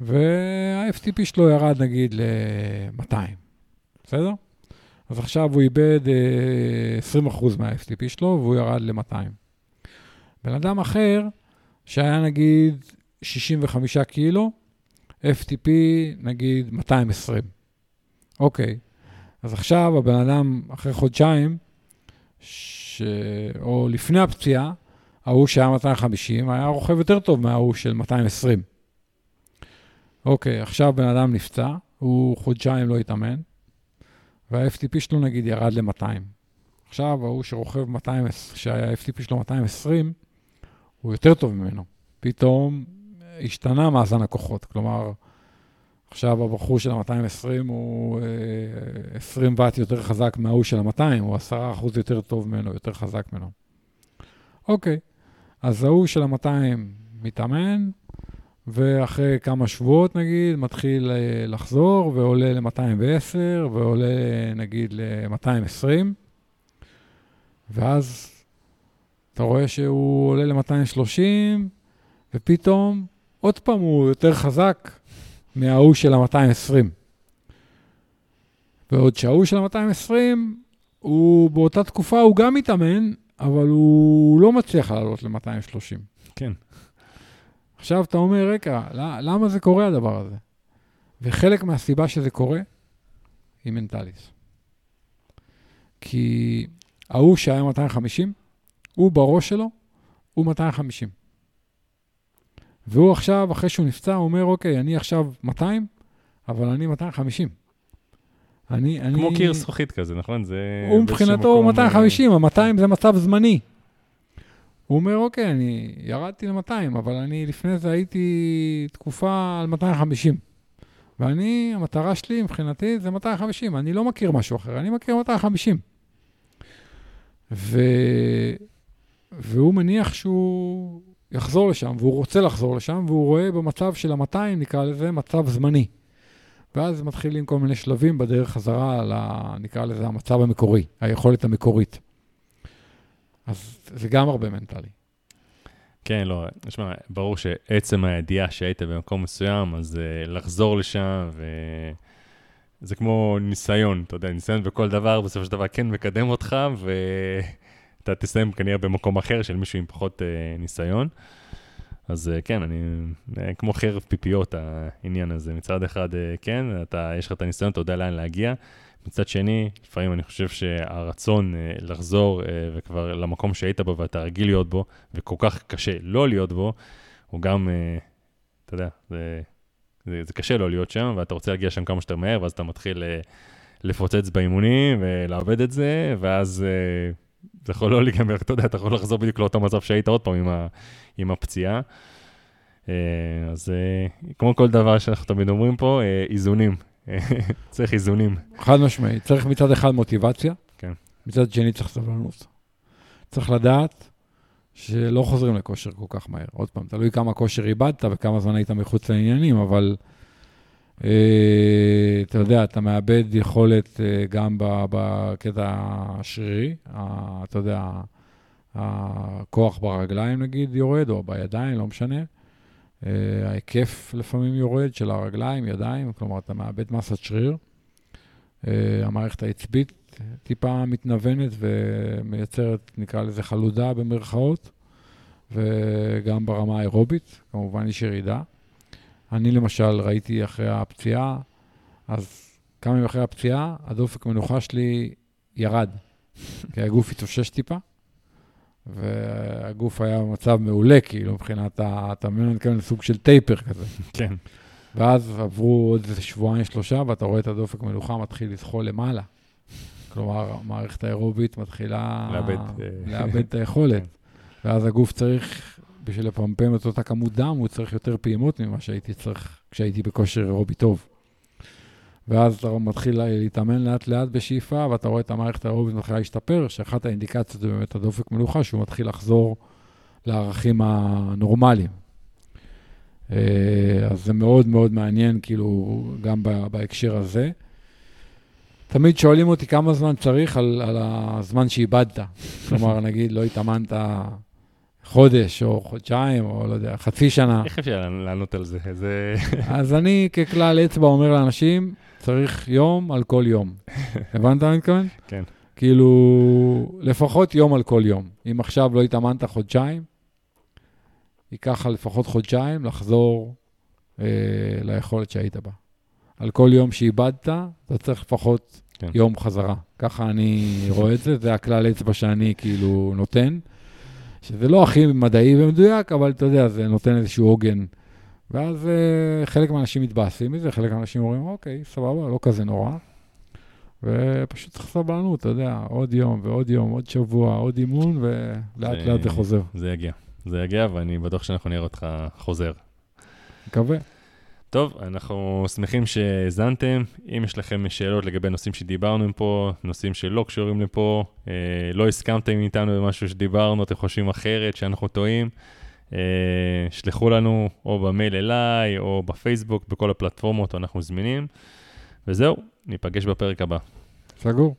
וה-FTP שלו ירד, נגיד, ל-200, בסדר? אז עכשיו הוא איבד אה, 20% מה-FTP שלו, והוא ירד ל-200. בן אדם אחר, שהיה נגיד 65 קילו, FTP נגיד 220. אוקיי, אז עכשיו הבן אדם אחרי חודשיים, ש... או לפני הפציעה, ההוא שהיה 250 היה רוכב יותר טוב מההוא של 220. אוקיי, עכשיו בן אדם נפצע, הוא חודשיים לא התאמן, וה-FTP שלו נגיד ירד ל-200. עכשיו ההוא שרוכב 200, שהיה FTP שלו 220, הוא יותר טוב ממנו. פתאום השתנה מאזן הכוחות. כלומר, עכשיו הבחור של ה-220 הוא אה, 20 ואט יותר חזק מההוא של ה-200, הוא 10 אחוז יותר טוב ממנו, יותר חזק ממנו. אוקיי, אז ההוא של ה-200 מתאמן, ואחרי כמה שבועות, נגיד, מתחיל אה, לחזור ועולה ל-210, ועולה נגיד ל-220, ואז אתה רואה שהוא עולה ל-230, ופתאום עוד פעם הוא יותר חזק מההוא של ה-220. בעוד שההוא של ה-220, הוא באותה תקופה הוא גם מתאמן, אבל הוא לא מצליח לעלות ל-230. כן. עכשיו אתה אומר, רגע, למה זה קורה הדבר הזה? וחלק מהסיבה שזה קורה היא מנטליס. כי ההוא שהיה 250, הוא בראש שלו, הוא 250. והוא עכשיו, אחרי שהוא נפצע, הוא אומר, אוקיי, אני עכשיו 200, אבל אני 250. אני, אני... כמו קיר זכוכית כזה, נכון? זה... הוא מבחינתו הוא 250, ה-200 זה מצב זמני. הוא אומר, אוקיי, אני ירדתי ל-200, אבל אני לפני זה הייתי תקופה על 250. ואני, המטרה שלי מבחינתי זה 250, אני לא מכיר משהו אחר, אני מכיר 250. ו... והוא מניח שהוא יחזור לשם, והוא רוצה לחזור לשם, והוא רואה במצב של ה-200, נקרא לזה, מצב זמני. ואז מתחילים כל מיני שלבים בדרך חזרה ל... נקרא לזה המצב המקורי, היכולת המקורית. אז זה גם הרבה מנטלי. כן, לא, נשמע, ברור שעצם הידיעה שהיית במקום מסוים, אז uh, לחזור לשם, וזה כמו ניסיון, אתה יודע, ניסיון בכל דבר, בסופו של דבר כן מקדם אותך, ואתה תסיים כנראה במקום אחר של מישהו עם פחות uh, ניסיון. אז uh, כן, אני, uh, כמו חרב פיפיות העניין הזה. מצד אחד, uh, כן, אתה, יש לך את הניסיון, אתה יודע לאן להגיע. מצד שני, לפעמים אני חושב שהרצון לחזור וכבר למקום שהיית בו ואתה רגיל להיות בו, וכל כך קשה לא להיות בו, הוא גם, אתה יודע, זה, זה, זה קשה לא להיות שם, ואתה רוצה להגיע שם כמה שיותר מהר, ואז אתה מתחיל לפוצץ באימונים ולאבד את זה, ואז זה יכול לא להיגמר, אתה יודע, אתה יכול לחזור בדיוק לאותו מצב שהיית עוד פעם עם, ה, עם הפציעה. Uh, אז uh, כמו כל דבר שאנחנו תמיד אומרים פה, uh, איזונים. צריך איזונים. חד משמעית. צריך מצד אחד מוטיבציה, כן. מצד שני צריך סבלנות. צריך לדעת שלא חוזרים לכושר כל כך מהר. עוד פעם, תלוי כמה כושר איבדת וכמה זמן היית מחוץ לעניינים, אבל אה, אתה יודע, אתה מאבד יכולת אה, גם בקטע השרירי, אה, אתה יודע, הכוח ברגליים נגיד יורד, או בידיים, לא משנה. Uh, ההיקף לפעמים יורד של הרגליים, ידיים, כלומר, אתה מאבד מסת שריר. המערכת העצבית טיפה מתנוונת ומייצרת, נקרא לזה חלודה במרכאות, וגם ברמה האירובית, כמובן יש ירידה. אני למשל ראיתי אחרי הפציעה, אז כמה ימים אחרי הפציעה, הדופק מנוחה שלי ירד, כי הגוף התאושש טיפה. והגוף היה במצב מעולה, כאילו, מבחינת, ה... אתה מבין, אני מתכוון לסוג של טייפר כזה. כן. ואז עברו עוד איזה שבועיים, שלושה, ואתה רואה את הדופק מלוכה מתחיל לזחול למעלה. כלומר, המערכת האירובית מתחילה לאבד, לאבד את היכולת. כן. ואז הגוף צריך, בשביל לפמפם את אותה כמות דם, הוא צריך יותר פעימות ממה שהייתי צריך כשהייתי בכושר אירובי טוב. ואז אתה מתחיל להתאמן לאט-לאט בשאיפה, ואתה רואה את המערכת האירובית מתחילה להשתפר, שאחת האינדיקציות זה באמת הדופק מלוכה, שהוא מתחיל לחזור לערכים הנורמליים. אה, אז זה מאוד מאוד מעניין, כאילו, גם בהקשר הזה. תמיד שואלים אותי כמה זמן צריך על, על הזמן שאיבדת. כלומר, נגיד, לא התאמנת חודש או חודשיים, או לא יודע, חצי שנה. איך אפשר לענות על זה? זה... אז אני ככלל אצבע אומר לאנשים, צריך יום על כל יום. הבנת מה אני מתכוון? כן. כאילו, לפחות יום על כל יום. אם עכשיו לא התאמנת חודשיים, ייקח לך לפחות חודשיים לחזור אה, ליכולת שהיית בה. על כל יום שאיבדת, אתה צריך לפחות כן. יום חזרה. ככה אני רואה את זה, זה הכלל אצבע שאני כאילו נותן. שזה לא הכי מדעי ומדויק, אבל אתה יודע, זה נותן איזשהו עוגן. ואז uh, חלק מהאנשים מתבאסים מזה, חלק מהאנשים אומרים, אוקיי, סבבה, לא כזה נורא. ופשוט צריך סבלנות, אתה יודע, עוד יום ועוד יום, עוד שבוע, עוד אימון, ולאט לאט זה חוזר. זה יגיע. זה יגיע, ואני בטוח שאנחנו נראה אותך חוזר. מקווה. טוב, אנחנו שמחים שהאזנתם. אם יש לכם שאלות לגבי נושאים שדיברנו פה, נושאים שלא קשורים לפה, אה, לא הסכמתם איתנו במשהו שדיברנו, אתם חושבים אחרת, שאנחנו טועים, שלחו לנו או במייל אליי או בפייסבוק, בכל הפלטפורמות אנחנו זמינים. וזהו, ניפגש בפרק הבא. סגור.